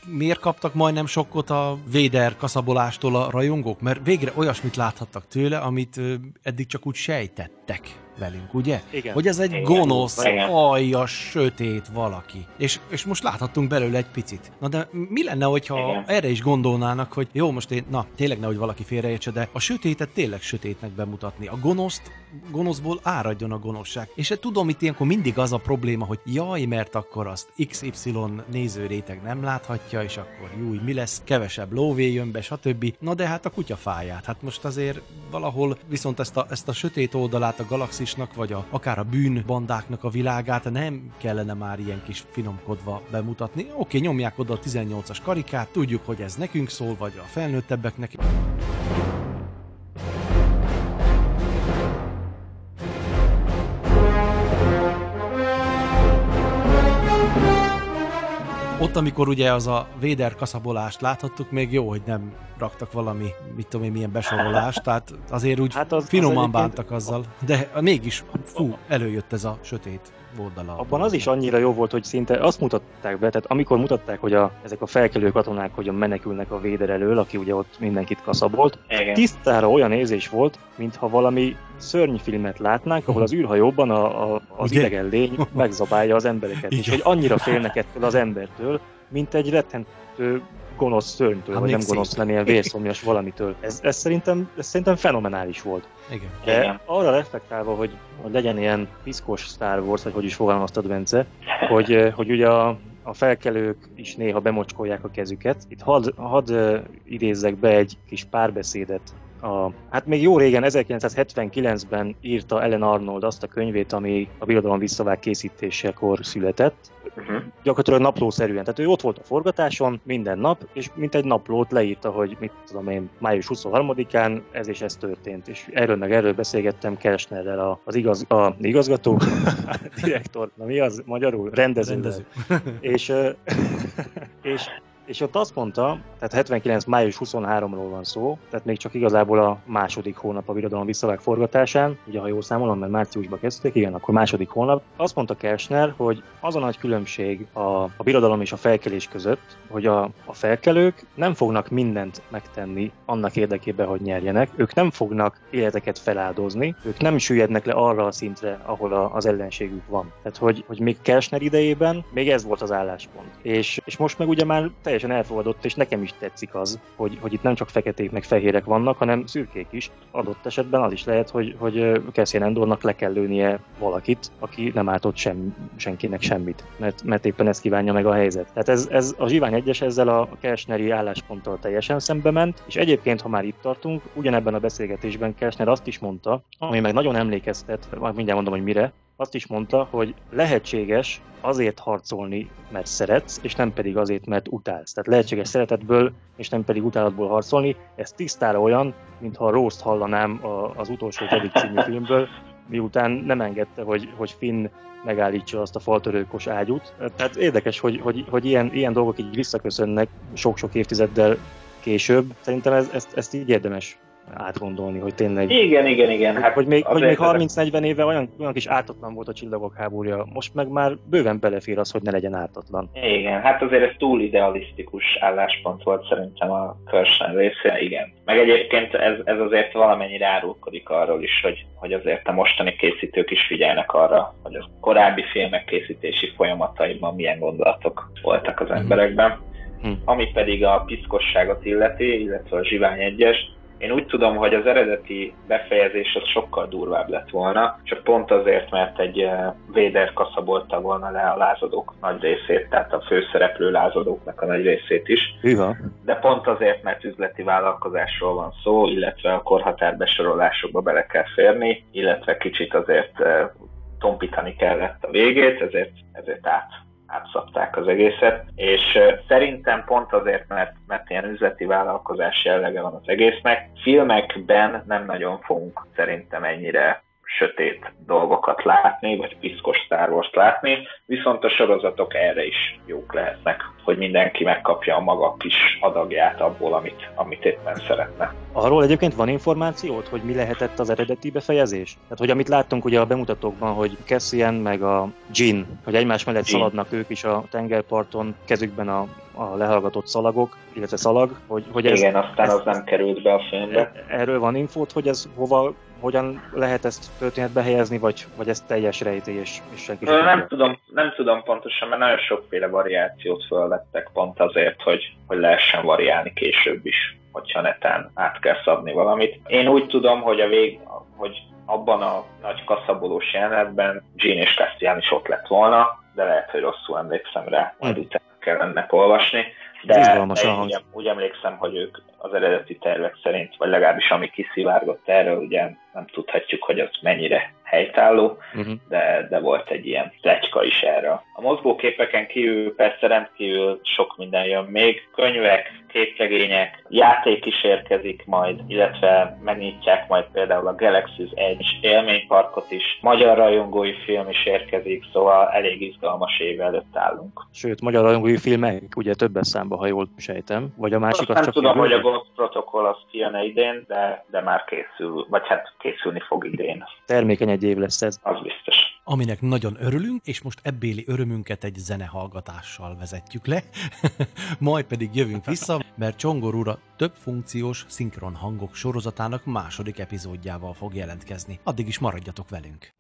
miért kaptak majdnem sokkot a Véder kaszabolástól a rajongók? Mert végre olyasmit láthattak tőle, amit eddig csak úgy sejtettek velünk, ugye? Igen. Hogy ez egy Igen. gonosz, aljas, sötét valaki. És, és most láthattunk belőle egy picit. Na de mi lenne, hogyha Igen. erre is gondolnának, hogy jó, most én, na, tényleg nehogy valaki félreértse, de a sötétet tényleg sötétnek bemutatni. A gonoszt, gonoszból áradjon a gonoszság. És tudom, itt ilyenkor mindig az a probléma, hogy jaj, mert akkor azt XY nézőréteg nem láthatja, és akkor jó, mi lesz, kevesebb lóvé jön be, stb. Na de hát a kutyafáját. Hát most azért valahol viszont ezt a, ezt a sötét oldalát a galaxis terrorizmusnak, vagy a, akár a bűnbandáknak a világát nem kellene már ilyen kis finomkodva bemutatni. Oké, nyomják oda a 18-as karikát, tudjuk, hogy ez nekünk szól, vagy a felnőttebbeknek. Ott, amikor ugye az a Véder kaszabolást láthattuk, még jó, hogy nem raktak valami, mit tudom én, milyen besorolást, tehát azért úgy hát az, finoman az bántak azzal, de mégis, fú, előjött ez a sötét oldala. Abban az is annyira jó volt, hogy szinte azt mutatták be, tehát amikor mutatták, hogy a, ezek a felkelő katonák hogyan menekülnek a véder elől, aki ugye ott mindenkit kaszabolt, Igen. tisztára olyan érzés volt, mintha valami szörnyfilmet látnánk, ahol az űrhajóban a, a, az Ugye? idegen lény *laughs* megzabálja az embereket, Igen. és hogy annyira félnek ettől az embertől, mint egy rettentő gonosz szörnytől, vagy nem gonosz, nem ilyen vérszomjas valamitől. Ez, ez, szerintem, ez szerintem fenomenális volt. Igen. De Igen. arra reflektálva, hogy, hogy legyen ilyen piszkos Star Wars, vagy hogy is fogalmaztad, Bence, hogy, hogy ugye a, a felkelők is néha bemocskolják a kezüket. Itt hadd had idézzek be egy kis párbeszédet a, hát még jó régen, 1979-ben írta Ellen Arnold azt a könyvét, ami a Birodalom visszavág készítésekor született. Uh-huh. Gyakorlatilag naplószerűen. Tehát ő ott volt a forgatáson minden nap, és mint egy naplót leírta, hogy mit tudom én, május 23-án ez és ez történt. És erről meg erről beszélgettem Kersnerrel, az igaz, a, igazgató, *laughs* direktor, na mi az magyarul? Rendező. Rendező. és, *laughs* és és ott azt mondta, tehát 79. május 23-ról van szó, tehát még csak igazából a második hónap a birodalom visszavág forgatásán, ugye ha jól számolom, mert márciusban kezdték, igen, akkor második hónap. Azt mondta Kersner, hogy az a nagy különbség a, a birodalom és a felkelés között, hogy a, a felkelők nem fognak mindent megtenni annak érdekében, hogy nyerjenek, ők nem fognak életeket feláldozni, ők nem süllyednek le arra a szintre, ahol a, az ellenségük van. Tehát, hogy, hogy még Kersner idejében még ez volt az álláspont. És, és most meg ugye már teljesen teljesen elfogadott, és nekem is tetszik az, hogy, hogy itt nem csak feketék meg fehérek vannak, hanem szürkék is. Adott esetben az is lehet, hogy, hogy Cassian Endornak le kell lőnie valakit, aki nem ártott sem, senkinek semmit, mert, mert éppen ez kívánja meg a helyzet. Tehát ez, ez a Zsivány egyes ezzel a Kersneri állásponttal teljesen szembe ment, és egyébként, ha már itt tartunk, ugyanebben a beszélgetésben Kersner azt is mondta, ami meg nagyon emlékeztet, majd mindjárt mondom, hogy mire, azt is mondta, hogy lehetséges azért harcolni, mert szeretsz, és nem pedig azért, mert utálsz. Tehát lehetséges szeretetből, és nem pedig utálatból harcolni. Ez tisztára olyan, mintha Rószt hallanám az utolsó Jedi című filmből, miután nem engedte, hogy, hogy Finn megállítsa azt a faltörőkos ágyút. Tehát érdekes, hogy, hogy, hogy ilyen, ilyen dolgok így visszaköszönnek sok-sok évtizeddel később. Szerintem ez, ezt, ezt így érdemes átgondolni, hogy tényleg... Igen, igen, igen. Hát hogy még, hogy még 30-40 éve olyan, olyan kis ártatlan volt a csillagok háborúja, most meg már bőven belefér az, hogy ne legyen ártatlan. Igen, hát azért ez túl idealisztikus álláspont volt szerintem a Körsen részére, igen. Meg egyébként ez, ez azért valamennyire árulkodik arról is, hogy, hogy azért a mostani készítők is figyelnek arra, hogy a korábbi filmek készítési folyamataiban milyen gondolatok voltak az mhm. emberekben. Hm. Ami pedig a piszkosságot illeti, illetve a zsivány egyes, én úgy tudom, hogy az eredeti befejezés az sokkal durvább lett volna, csak pont azért, mert egy eh, Véder kaszabolta volna le a lázadók nagy részét, tehát a főszereplő lázadóknak a nagy részét is. Hűha. De pont azért, mert üzleti vállalkozásról van szó, illetve a korhatár besorolásokba bele kell férni, illetve kicsit azért eh, tompítani kellett a végét, ezért, ezért át átszapták az egészet, és szerintem pont azért, mert, mert ilyen üzleti vállalkozás jellege van az egésznek, filmekben nem nagyon fogunk szerintem ennyire sötét dolgokat látni, vagy piszkos Star Wars látni, viszont a sorozatok erre is jók lehetnek, hogy mindenki megkapja a maga kis adagját abból, amit, amit éppen szeretne. Arról egyébként van információt, hogy mi lehetett az eredeti befejezés? Tehát, hogy amit láttunk ugye a bemutatókban, hogy Cassian meg a Jin, hogy egymás mellett Jean. szaladnak ők is a tengerparton, kezükben a, a lehallgatott szalagok, illetve szalag, hogy, hogy ez, Igen, aztán ez, az nem került be a filmbe. Erről van infót, hogy ez hova hogyan lehet ezt történetbe helyezni, vagy, vagy ez teljes rejtély, és, és senki sem nem tudom, nem tudom pontosan, mert nagyon sokféle variációt felvettek pont azért, hogy, hogy lehessen variálni később is, hogyha netán át kell szabni valamit. Én úgy tudom, hogy a vég, hogy abban a nagy kaszabolós jelenetben Jean és Castian is ott lett volna, de lehet, hogy rosszul emlékszem rá, majd hmm. utána kellene olvasni. De, de én úgy, úgy emlékszem, hogy ők az eredeti tervek szerint, vagy legalábbis ami kiszivárgott erről, ugye nem tudhatjuk, hogy az mennyire helytálló, uh-huh. de, de volt egy ilyen plecska is erre. A mozgóképeken kívül persze rendkívül sok minden jön még. Könyvek, képregények, játék is érkezik majd, illetve megnyitják majd például a Galaxy's Edge élményparkot is, magyar rajongói film is érkezik, szóval elég izgalmas év előtt állunk. Sőt, magyar rajongói filmek ugye többes számba, ha jól sejtem, vagy a másik Azt az nem csak tudom, hogy a Ghost Protocol az kijön idén, de, de már készül, vagy hát készülni fog idén. Termékeny egy év lesz ez. Az biztos. Aminek nagyon örülünk, és most ebbéli örömünket egy zenehallgatással vezetjük le, *laughs* majd pedig jövünk vissza, mert Csongor úr a több funkciós szinkron hangok sorozatának második epizódjával fog jelentkezni. Addig is maradjatok velünk.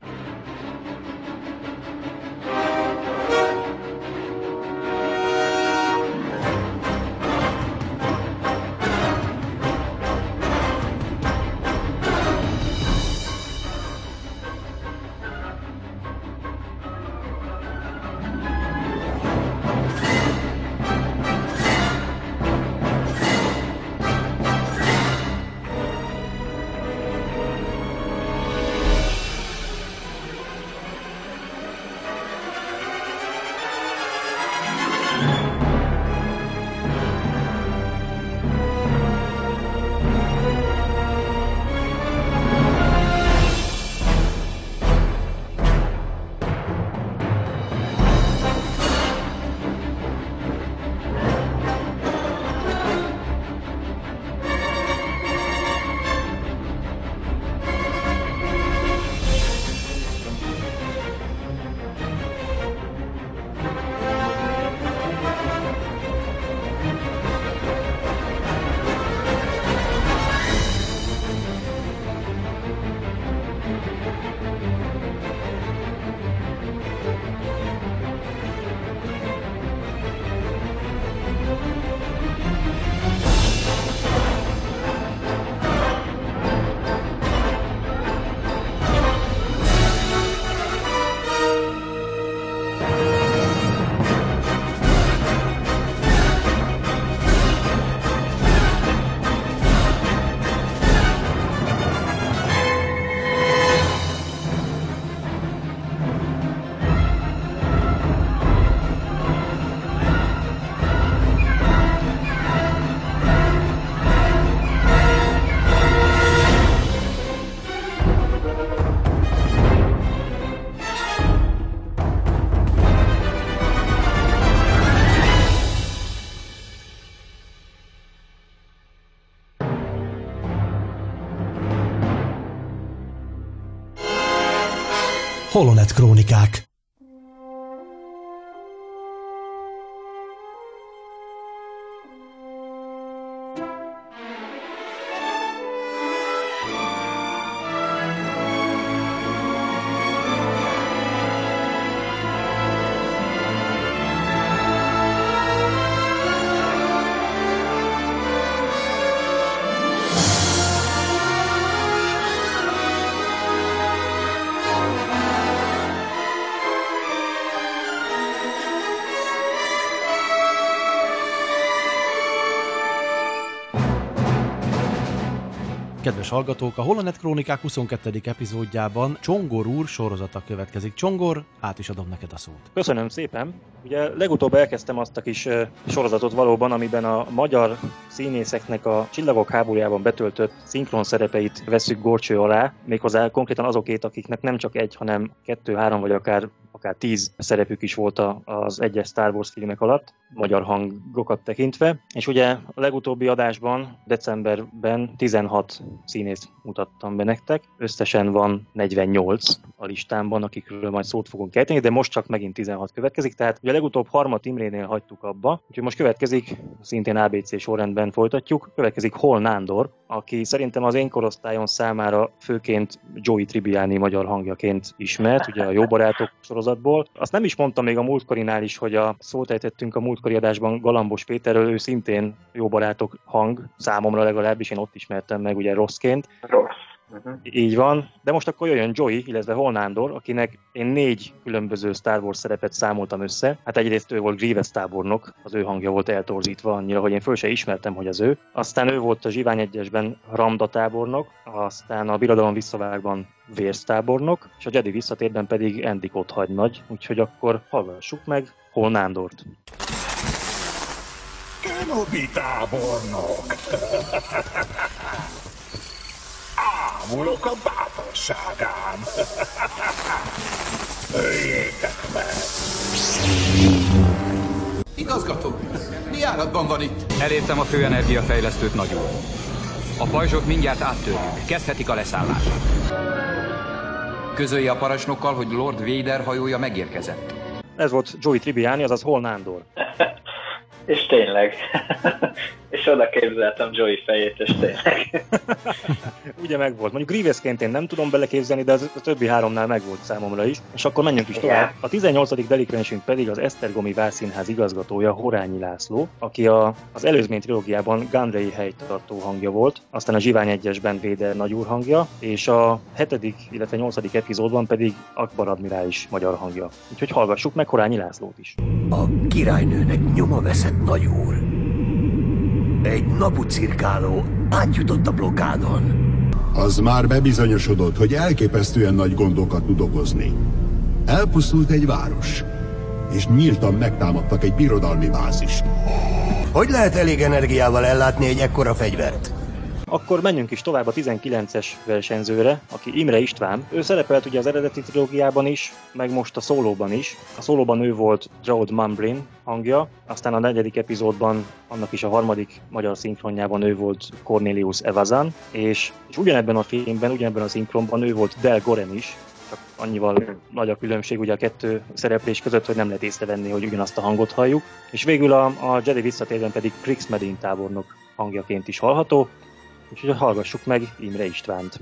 Holonet Krónikák hallgatók, a Holonet Krónikák 22. epizódjában Csongor úr sorozata következik. Csongor, át is adom neked a szót. Köszönöm szépen. Ugye legutóbb elkezdtem azt a kis sorozatot valóban, amiben a magyar színészeknek a Csillagok háborújában betöltött szinkron szerepeit veszük gorcső alá, méghozzá konkrétan azokét, akiknek nem csak egy, hanem kettő, három vagy akár akár tíz szerepük is volt az egyes Star Wars filmek alatt, magyar hangokat tekintve. És ugye a legutóbbi adásban, decemberben 16 színész mutattam be nektek. Összesen van 48 a listámban, akikről majd szót fogunk ejteni, de most csak megint 16 következik. Tehát ugye legutóbb Harmat Imrénél hagytuk abba, úgyhogy most következik, szintén ABC sorrendben folytatjuk, következik Hol Nándor, aki szerintem az én korosztályon számára főként Joey Tribbiani magyar hangjaként ismert, ugye a Jó Barátok sorozatból. Azt nem is mondtam még a múltkorinál is, hogy a szót ejtettünk a múltkori adásban Galambos Péterről, ő szintén Jó Barátok hang, számomra legalábbis, én ott ismertem meg ugye rosszként. Rossz. Uh-huh. Így van, de most akkor jöjjön Joey, illetve Holnándor, akinek én négy különböző Star Wars szerepet számoltam össze. Hát egyrészt ő volt Grievous tábornok, az ő hangja volt eltorzítva annyira, hogy én föl se ismertem, hogy az ő. Aztán ő volt a Zsivány egyesben Ramda tábornok, aztán a Birodalom visszavágban Vérsz tábornok, és a Jedi visszatérben pedig Endikot hagynagy, úgyhogy akkor hallgassuk meg Holnándort. Kenobi tábornok! *laughs* Ámulok a bátorságán! *laughs* Öljétek meg! Igazgató, mi áradban van itt? Elértem a főenergia fejlesztőt nagyon. A pajzsot mindjárt áttörjük. Kezdhetik a leszállást. Közölje a parancsnokkal, hogy Lord Vader hajója megérkezett. Ez volt Joey Tribbiani, azaz Holnándor. *laughs* És tényleg. És oda képzeltem Joey fejét, és tényleg. *laughs* Ugye megvolt. Mondjuk Grievousként én nem tudom beleképzelni, de az, a többi háromnál megvolt számomra is. És akkor menjünk is tovább. A 18. delikvensünk pedig az Esztergomi Vászínház igazgatója Horányi László, aki a, az előzmény trilógiában Gandrei helytartó hangja volt, aztán a Zsivány egyesben Véder nagyúr hangja, és a 7. illetve 8. epizódban pedig Akbar admirális magyar hangja. Úgyhogy hallgassuk meg Horányi Lászlót is. A királynőnek nyoma veszett nagyúr. Egy napu cirkáló átjutott a blokádon. Az már bebizonyosodott, hogy elképesztően nagy gondokat tud okozni. Elpusztult egy város, és nyíltan megtámadtak egy birodalmi bázist. Hogy lehet elég energiával ellátni egy ekkora fegyvert? Akkor menjünk is tovább a 19-es versenyzőre, aki Imre István. Ő szerepelt ugye az eredeti trilógiában is, meg most a szólóban is. A szólóban ő volt Jod Mumblin hangja, aztán a negyedik epizódban, annak is a harmadik magyar szinkronjában ő volt Cornelius Evazan, és, és ugyanebben a filmben, ugyanebben a szinkronban ő volt Del Goren is, csak annyival nagy a különbség ugye a kettő szereplés között, hogy nem lehet észrevenni, hogy ugyanazt a hangot halljuk. És végül a, a Jedi visszatérben pedig Krix Medin tábornok hangjaként is hallható, úgyhogy hallgassuk meg Imre Istvánt.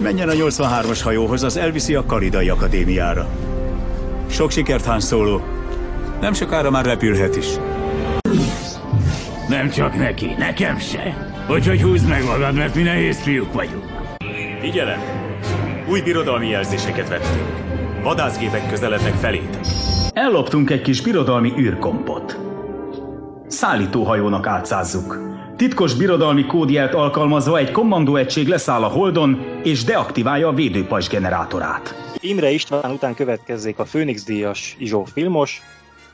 Menjen a 83-as hajóhoz, az elviszi a Karidai Akadémiára. Sok sikert, Han Solo. Nem sokára már repülhet is. Nem csak neki, nekem se. Úgyhogy húzd meg magad, mert mi nehéz fiúk vagyunk. Figyelem! Új birodalmi jelzéseket vettünk. Vadászgépek közelednek felétek. Elloptunk egy kis birodalmi űrkompot. Szállítóhajónak átszázzuk. Titkos birodalmi kódjelt alkalmazva egy kommandóegység leszáll a Holdon és deaktiválja a védőpajzs generátorát. Imre István után következzék a Főnix díjas Izsó Filmos,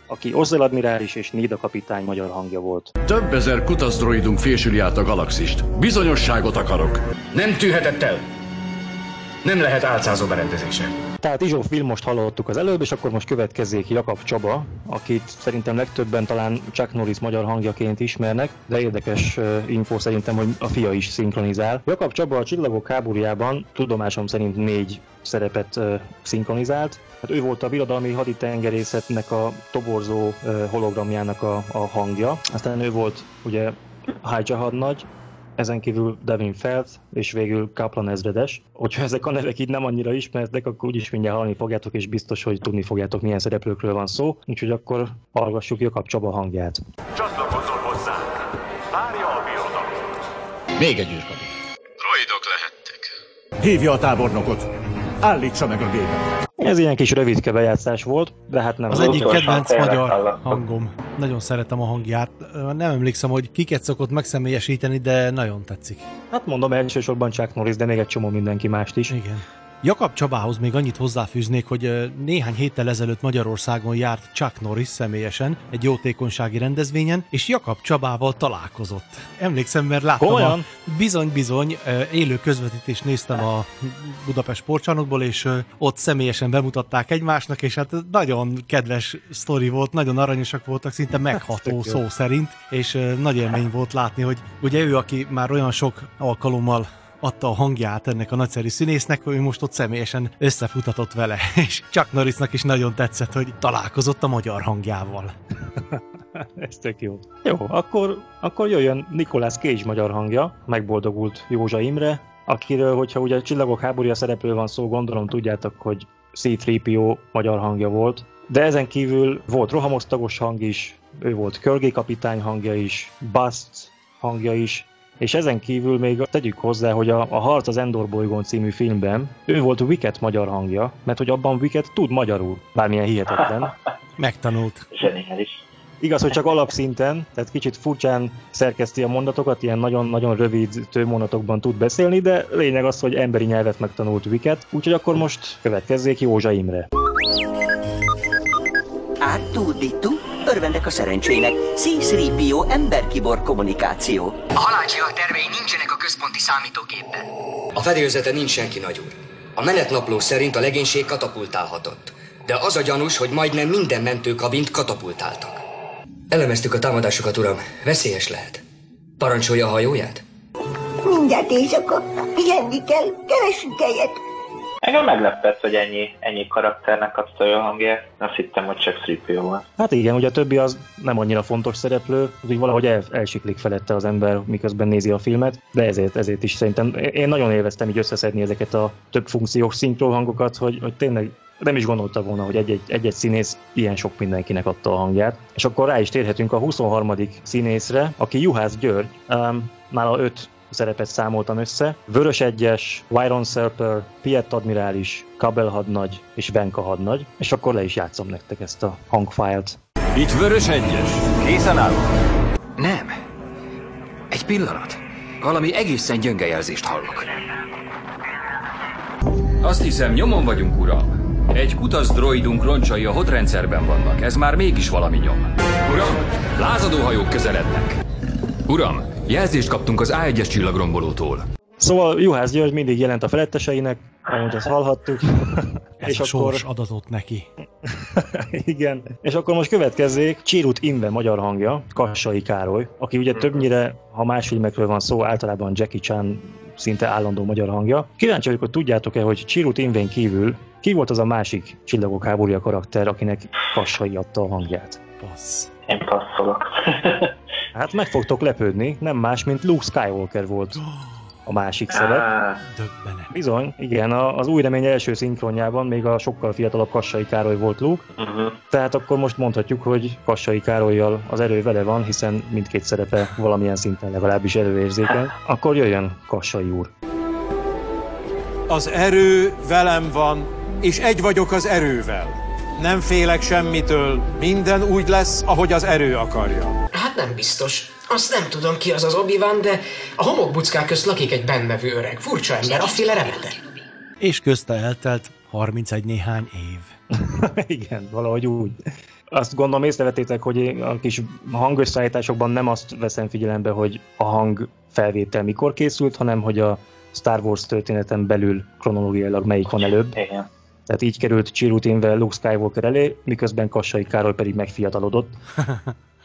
aki Ozzel admirális és Nida kapitány magyar hangja volt. Több ezer kutasztroidunk fésüli át a galaxist. Bizonyosságot akarok. Nem tűhetett el! Nem lehet álcázó berendezése. Tehát Izsó film most hallottuk az előbb, és akkor most következzék Jakab Csaba, akit szerintem legtöbben talán Chuck Norris magyar hangjaként ismernek, de érdekes info szerintem, hogy a fia is szinkronizál. Jakab Csaba a Csillagok háborújában tudomásom szerint négy szerepet uh, szinkronizált. Hát ő volt a birodalmi haditengerészetnek a toborzó uh, hologramjának a, a hangja. Aztán ő volt ugye Hájcsa hadnagy, ezen kívül Devin Felt, és végül Kaplan ezredes. Hogyha ezek a nevek így nem annyira ismertek, akkor úgyis mindjárt hallani fogjátok, és biztos, hogy tudni fogjátok, milyen szereplőkről van szó. Úgyhogy akkor hallgassuk Jakab Csaba hangját. Csatlakozzon hozzánk! Várja a birodalom! Még egy űrkapu. Droidok lehettek. Hívja a tábornokot! Állítsa meg a gépet! Ez ilyen kis rövidke bejátszás volt, de hát nem Az volt. egyik kedvenc magyar hallottam. hangom. Nagyon szeretem a hangját. Nem emlékszem, hogy kiket szokott megszemélyesíteni, de nagyon tetszik. Hát mondom elsősorban Chuck Norris, de még egy csomó mindenki mást is. Igen. Jakab Csabához még annyit hozzáfűznék, hogy néhány héttel ezelőtt Magyarországon járt Chuck Norris személyesen egy jótékonysági rendezvényen, és Jakab Csabával találkozott. Emlékszem, mert láttam Komolyan? a bizony-bizony élő közvetítést néztem a Budapest sportcsarnokból, és ott személyesen bemutatták egymásnak, és hát nagyon kedves sztori volt, nagyon aranyosak voltak, szinte megható szó szerint, és nagy élmény volt látni, hogy ugye ő, aki már olyan sok alkalommal adta a hangját ennek a nagyszerű színésznek, hogy ő most ott személyesen összefutatott vele, *laughs* és Chuck Norrisnak is nagyon tetszett, hogy találkozott a magyar hangjával. *laughs* Ez tök jó. Jó, akkor, akkor jöjjön Nicolas Cage magyar hangja, megboldogult Józsa Imre, akiről, hogyha ugye a Csillagok háborúja szereplő van szó, gondolom tudjátok, hogy C-3PO magyar hangja volt, de ezen kívül volt rohamosztagos hang is, ő volt Körgé kapitány hangja is, Bast hangja is, és ezen kívül még tegyük hozzá, hogy a, a Harc az Endor bolygón című filmben ő volt Wicket magyar hangja, mert hogy abban Wicket tud magyarul, bármilyen hihetetlen. *laughs* Megtanult. Zseniális. Igaz, hogy csak alapszinten, tehát kicsit furcsán szerkeszti a mondatokat, ilyen nagyon-nagyon rövid tőmondatokban tud beszélni, de lényeg az, hogy emberi nyelvet megtanult Wicket, úgyhogy akkor most következzék Józsa Imre. Átúdítú, örvendek a szerencsének. C-3PO emberkibor kommunikáció. A halálcsillag tervei nincsenek a központi számítógépben. A fedélzete nincs senki, nagyúr. A menetnapló szerint a legénység katapultálhatott. De az a gyanús, hogy majdnem minden mentőkabint katapultáltak. Elemeztük a támadásokat, uram. Veszélyes lehet. Parancsolja a hajóját? Mindjárt éjszaka. Pihenni kell, keresünk helyet. Engem meglepett, hogy ennyi, ennyi karakternek adta a hangját. Azt hittem, hogy csak 3 volt. Hát igen, ugye a többi az nem annyira fontos szereplő, úgy valahogy el, elsiklik felette az ember, miközben nézi a filmet, de ezért, ezért is szerintem, én nagyon élveztem így összeszedni ezeket a több funkciós szinkronhangokat, hogy, hogy tényleg nem is gondolta volna, hogy egy-egy, egy-egy színész ilyen sok mindenkinek adta a hangját. És akkor rá is térhetünk a 23. színészre, aki Juhász György, um, nála öt szerepet számoltam össze. Vörös Egyes, Wyron Serper, Piet Admirális, Kabel hadnagy és Venka hadnagy, és akkor le is játszom nektek ezt a hangfájlt. Itt vörös egyes. Készen állunk. Nem. Egy pillanat. Valami egészen gyönge jelzést hallok. Azt hiszem, nyomon vagyunk, uram. Egy kutasz droidunk roncsai a hodrendszerben vannak. Ez már mégis valami nyom. Uram, lázadó hajók közelednek. Uram, jelzést kaptunk az A1-es csillagrombolótól. Szóval Juhász György mindig jelent a feletteseinek, ahogy azt hallhattuk. Ez és a sors adatot neki. *laughs* Igen. És akkor most következzék Csirut Imre magyar hangja, Kassai Károly, aki ugye többnyire, ha más filmekről van szó, általában Jackie Chan szinte állandó magyar hangja. Kíváncsi vagyok, hogy tudjátok-e, hogy Csirut Imvén kívül ki volt az a másik Csillagok háborúja karakter, akinek Kassai adta a hangját? Passz. Én passzolok. *laughs* hát meg fogtok lepődni, nem más, mint Luke Skywalker volt a másik szerep. Döbbenet. Bizony, igen, az új remény első szinkronjában még a sokkal fiatalabb Kassai Károly volt Luke, Uh-huh. tehát akkor most mondhatjuk, hogy Kassai Károlyjal az erő vele van, hiszen mindkét szerepe valamilyen szinten legalábbis erőérzékeny. Akkor jöjjön Kassai úr. Az erő velem van, és egy vagyok az erővel. Nem félek semmitől, minden úgy lesz, ahogy az erő akarja. Hát nem biztos. Azt nem tudom ki az az obi de a homokbuckák közt lakik egy bennevő öreg. Furcsa ember, afféle remete. És közte eltelt 31 néhány év. *laughs* igen, valahogy úgy. Azt gondolom észrevetétek, hogy a kis hangösszeállításokban nem azt veszem figyelembe, hogy a hang felvétel mikor készült, hanem hogy a Star Wars történeten belül kronológiailag melyik van előbb. Igen. Tehát így került Chirutinvel Luke Skywalker elé, miközben Kassai Károly pedig megfiatalodott. *laughs*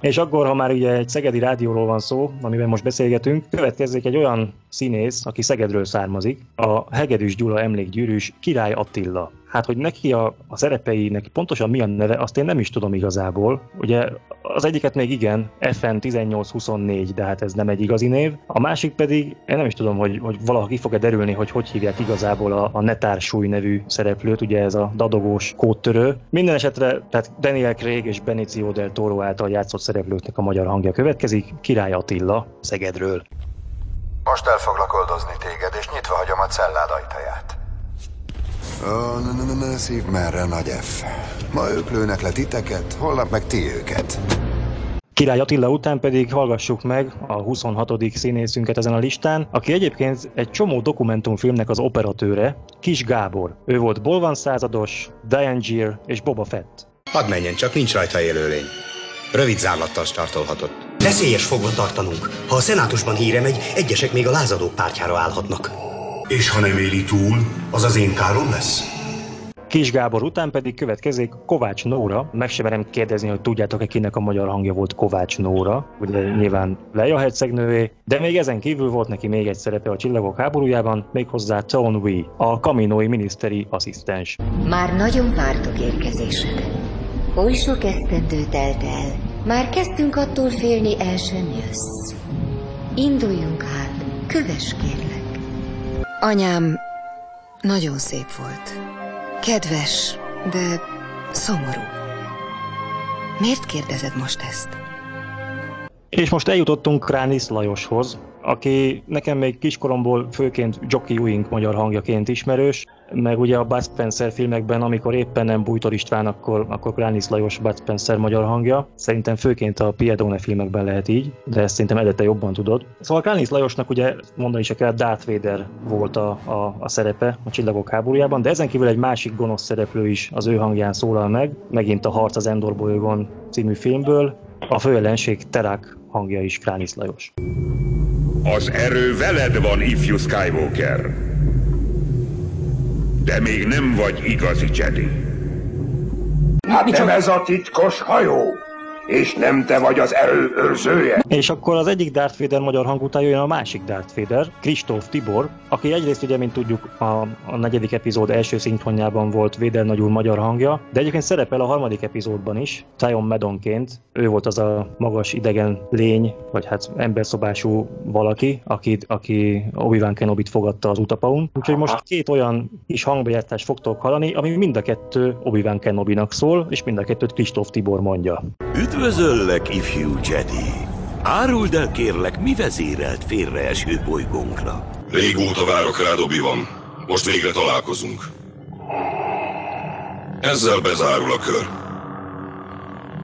És akkor, ha már ugye egy szegedi rádióról van szó, amiben most beszélgetünk, következik egy olyan színész, aki Szegedről származik, a Hegedűs Gyula emlékgyűrűs Király Attila. Hát, hogy neki a, a szerepei, neki pontosan mi a neve, azt én nem is tudom igazából. Ugye az egyiket még igen, FN 1824, de hát ez nem egy igazi név. A másik pedig, én nem is tudom, hogy, hogy valaha ki fog-e derülni, hogy hogy hívják igazából a, a Netársúly nevű szereplőt, ugye ez a dadogós kódtörő. Minden esetre, tehát Daniel Craig és Benicio del Toro által játszott szereplőknek a magyar hangja következik, Király Attila, Szegedről. Most el foglak oldozni téged, és nyitva hagyom a cellád ajtaját. Ó, ne, ne, ne, ne szív merre, nagy F. Ma ők lőnek le titeket, holnap meg ti őket. Király Attila után pedig hallgassuk meg a 26. színészünket ezen a listán, aki egyébként egy csomó dokumentumfilmnek az operatőre, Kis Gábor. Ő volt Bolvan százados, Diane Gier és Boba Fett. Hadd menjen, csak nincs rajta élőlény. Rövid zárlattal startolhatott. Veszélyes fogva tartanunk. Ha a szenátusban híre megy, egyesek még a lázadók pártjára állhatnak. És ha nem éli túl, az az én károm lesz? Kis Gábor után pedig következik Kovács Nóra. Meg sem merem kérdezni, hogy tudjátok-e kinek a magyar hangja volt Kovács Nóra. Ugye nyilván Leia hercegnővé, de még ezen kívül volt neki még egy szerepe a Csillagok háborújában, méghozzá Tone Wee, a kaminói miniszteri asszisztens. Már nagyon vártok érkezésedet. Oly sok esztendő telt el, már kezdtünk attól félni, el sem jössz. Induljunk hát, köves kérlek. Anyám nagyon szép volt. Kedves, de szomorú. Miért kérdezed most ezt? És most eljutottunk Kránisz Lajoshoz, aki nekem még kiskoromból főként Jockey Ewing magyar hangjaként ismerős, meg ugye a Bud Spencer filmekben, amikor éppen nem Bújtor István, akkor, akkor Kránisz Lajos Bud Spencer magyar hangja. Szerintem főként a Piedone filmekben lehet így, de ezt szerintem edete jobban tudod. Szóval Kránisz Lajosnak ugye mondani se kell, Darth Vader volt a, a, a szerepe a Csillagok háborújában, de ezen kívül egy másik gonosz szereplő is az ő hangján szólal meg, megint a Harc az Endor bolygón című filmből, a főellenség Terak hangja is Kránisz Lajos. Az erő veled van, ifjú Skywalker. De még nem vagy igazi Jedi. Hát nem ez a titkos hajó? És nem te vagy az erő őrzője? És akkor az egyik Darth Vader magyar hang után jön a másik Darth Vader, Kristóf Tibor, aki egyrészt ugye, mint tudjuk, a, a negyedik epizód első szinkronjában volt Vader nagyúr magyar hangja, de egyébként szerepel a harmadik epizódban is, Tion Medonként. Ő volt az a magas idegen lény, vagy hát emberszobású valaki, aki, aki Obi-Wan Kenobit fogadta az utapaun. Úgyhogy most két olyan kis hangbejártást fogtok hallani, ami mind a kettő Obi-Wan Kenobinak szól, és mind a kettőt Kristóf Tibor mondja. Üdvözöllek, ifjú Jedi! Áruld el kérlek, mi vezérelt félreeső bolygónkra? Régóta várok rád, obi van. Most végre találkozunk. Ezzel bezárul a kör.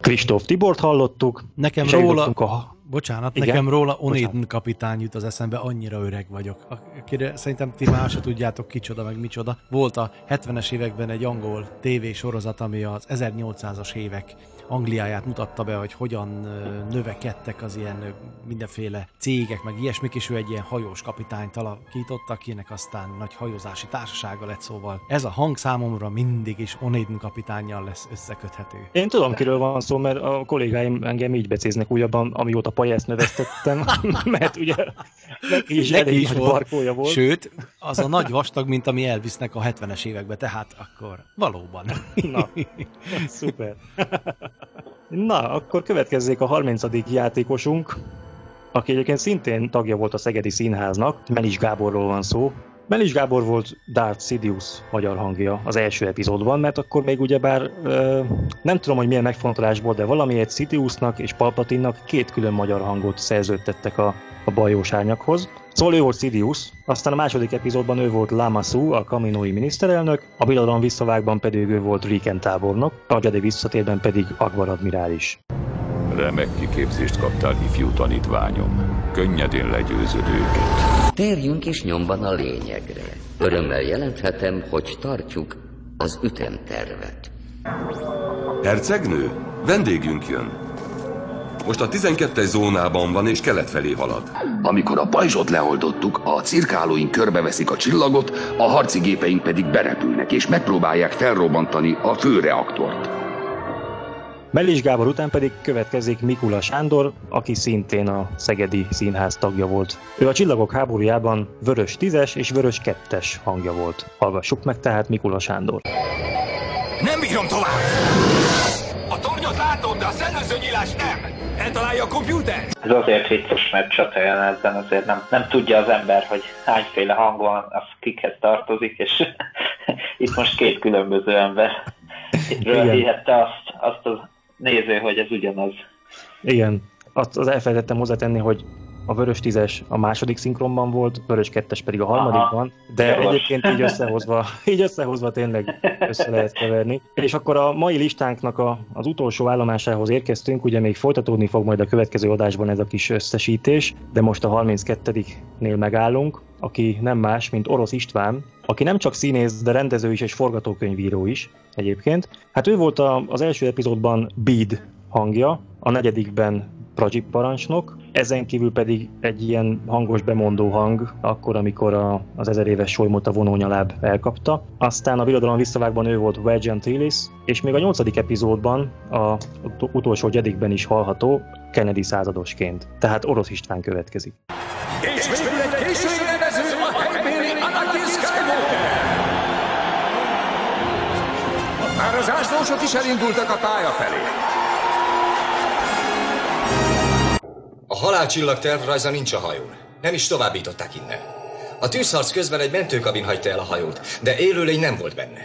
Kristóf Tibort hallottuk. Nekem és róla, a... bocsánat, Igen? nekem róla. Onéden kapitány jut az eszembe, annyira öreg vagyok. Akire szerintem ti már se tudjátok kicsoda, meg micsoda. Volt a 70-es években egy angol tévésorozat, ami az 1800-as évek Angliáját mutatta be, hogy hogyan növekedtek az ilyen mindenféle cégek, meg ilyesmik, és ő egy ilyen hajós kapitányt alakított, akinek aztán nagy hajózási társasága lett, szóval ez a hang számomra mindig is Onéden kapitányjal lesz összeköthető. Én tudom, kiről van szó, mert a kollégáim engem így becéznek újabban, amióta pajást neveztettem, *laughs* mert ugye *laughs* neki is Neki elég is nagy volt. barkója volt. Sőt, az a nagy vastag, mint ami elvisznek a 70-es évekbe, tehát akkor valóban. *laughs* Na, szuper. Na, akkor következzék a 30. játékosunk, aki egyébként szintén tagja volt a Szegedi Színháznak, Melis Gáborról van szó. Melis Gábor volt Darth Sidious magyar hangja az első epizódban, mert akkor még ugyebár ö, nem tudom, hogy milyen megfontolásból, de valamiért Sidiousnak és Palpatinnak két külön magyar hangot szerződtettek a, a bajós árnyakhoz. Szóval ő volt Sidious, aztán a második epizódban ő volt Lamasu, a kaminói miniszterelnök, a birodalom visszavágban pedig ő volt Riken tábornok, a Jedi visszatérben pedig Akbar admirális. Remek kiképzést kaptál, ifjú tanítványom. Könnyedén legyőzöd őket. Térjünk is nyomban a lényegre. Örömmel jelenthetem, hogy tartjuk az ütemtervet. Hercegnő, vendégünk jön. Most a 12-es zónában van és kelet felé halad. Amikor a pajzsot leoldottuk, a cirkálóink körbeveszik a csillagot, a harci gépeink pedig berepülnek, és megpróbálják felrobbantani a főreaktort. Mellis Gábor után pedig következik Mikula Sándor, aki szintén a Szegedi Színház tagja volt. Ő a Csillagok háborújában vörös tízes és vörös kettes hangja volt. Hallgassuk meg tehát Mikula Sándor. Nem bírom tovább! A látom, de a szellőző nyílás nem! Eltalálja a kompjúter? Ez azért vicces, mert csatajelenetben azért nem, nem tudja az ember, hogy hányféle hang van, az kikhez tartozik, és *laughs* itt most két különböző ember hihette azt, azt az néző, hogy ez ugyanaz. Igen, azt az elfelejtettem hozzátenni, hogy a vörös tízes a második szinkronban volt, vörös kettes pedig a harmadikban, de Jogos. egyébként így összehozva, *laughs* így összehozva tényleg össze lehet keverni. És akkor a mai listánknak a, az utolsó állomásához érkeztünk, ugye még folytatódni fog majd a következő adásban ez a kis összesítés, de most a 32-nél megállunk, aki nem más, mint Orosz István, aki nem csak színész, de rendező is és forgatókönyvíró is egyébként. Hát ő volt a, az első epizódban Bid hangja, a negyedikben Prajip parancsnok, ezen kívül pedig egy ilyen hangos bemondó hang, akkor, amikor a, az ezer éves solymot a vonónyaláb elkapta. Aztán a Birodalom visszavágban ő volt Wedge Antilles, és még a nyolcadik epizódban, a utolsó Jedikben is hallható Kennedy századosként. Tehát Orosz István következik. És! Már az áslósok is elindultak a pálya felé. Halálcsillag tervrajza nincs a hajón. Nem is továbbították innen. A tűzharc közben egy mentőkabin hagyta el a hajót, de élőlény nem volt benne.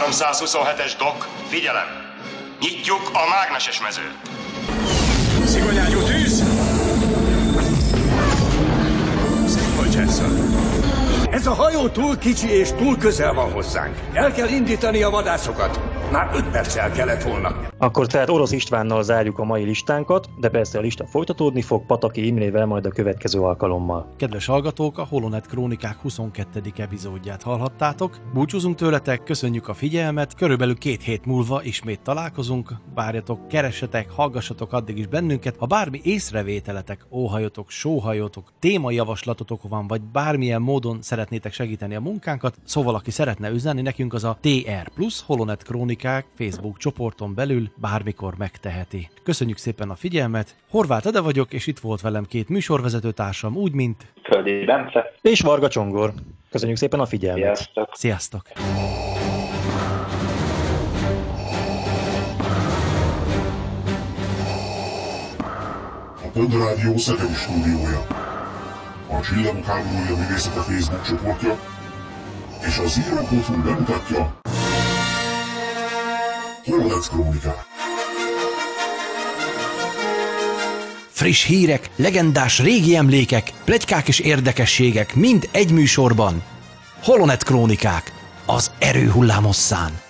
327-es dok, figyelem! Nyitjuk a mágneses mezőt. Szigonyágyú tűz! Jensen. Ez a hajó túl kicsi és túl közel van hozzánk. El kell indítani a vadászokat. Már öt perccel kellett volna. Akkor tehát Orosz Istvánnal zárjuk a mai listánkat, de persze a lista folytatódni fog Pataki Imrével majd a következő alkalommal. Kedves hallgatók, a Holonet Krónikák 22. epizódját hallhattátok. Búcsúzunk tőletek, köszönjük a figyelmet, körülbelül két hét múlva ismét találkozunk. Várjatok, keressetek, hallgassatok addig is bennünket. Ha bármi észrevételetek, óhajotok, sóhajotok, témajavaslatotok van, vagy bármilyen módon szeretnétek segíteni a munkánkat, szóval aki szeretne üzenni nekünk, az a TR Plus Holonet Krónikák Facebook csoporton belül bármikor megteheti. Köszönjük szépen a figyelmet, Horváth Ede vagyok, és itt volt velem két műsorvezető társam, úgy, mint... Földi Bence. És Varga Csongor. Köszönjük szépen a figyelmet. Sziasztok. Sziasztok. A Pönd Rádió Szegedi stúdiója. A Csillagok háborúja művészete Facebook csoportja és az író.hu bemutatja Holodex Krónikák. Friss hírek, legendás régi emlékek, plegykák és érdekességek mind egy műsorban. Holonet Krónikák, az erő hullámosszán.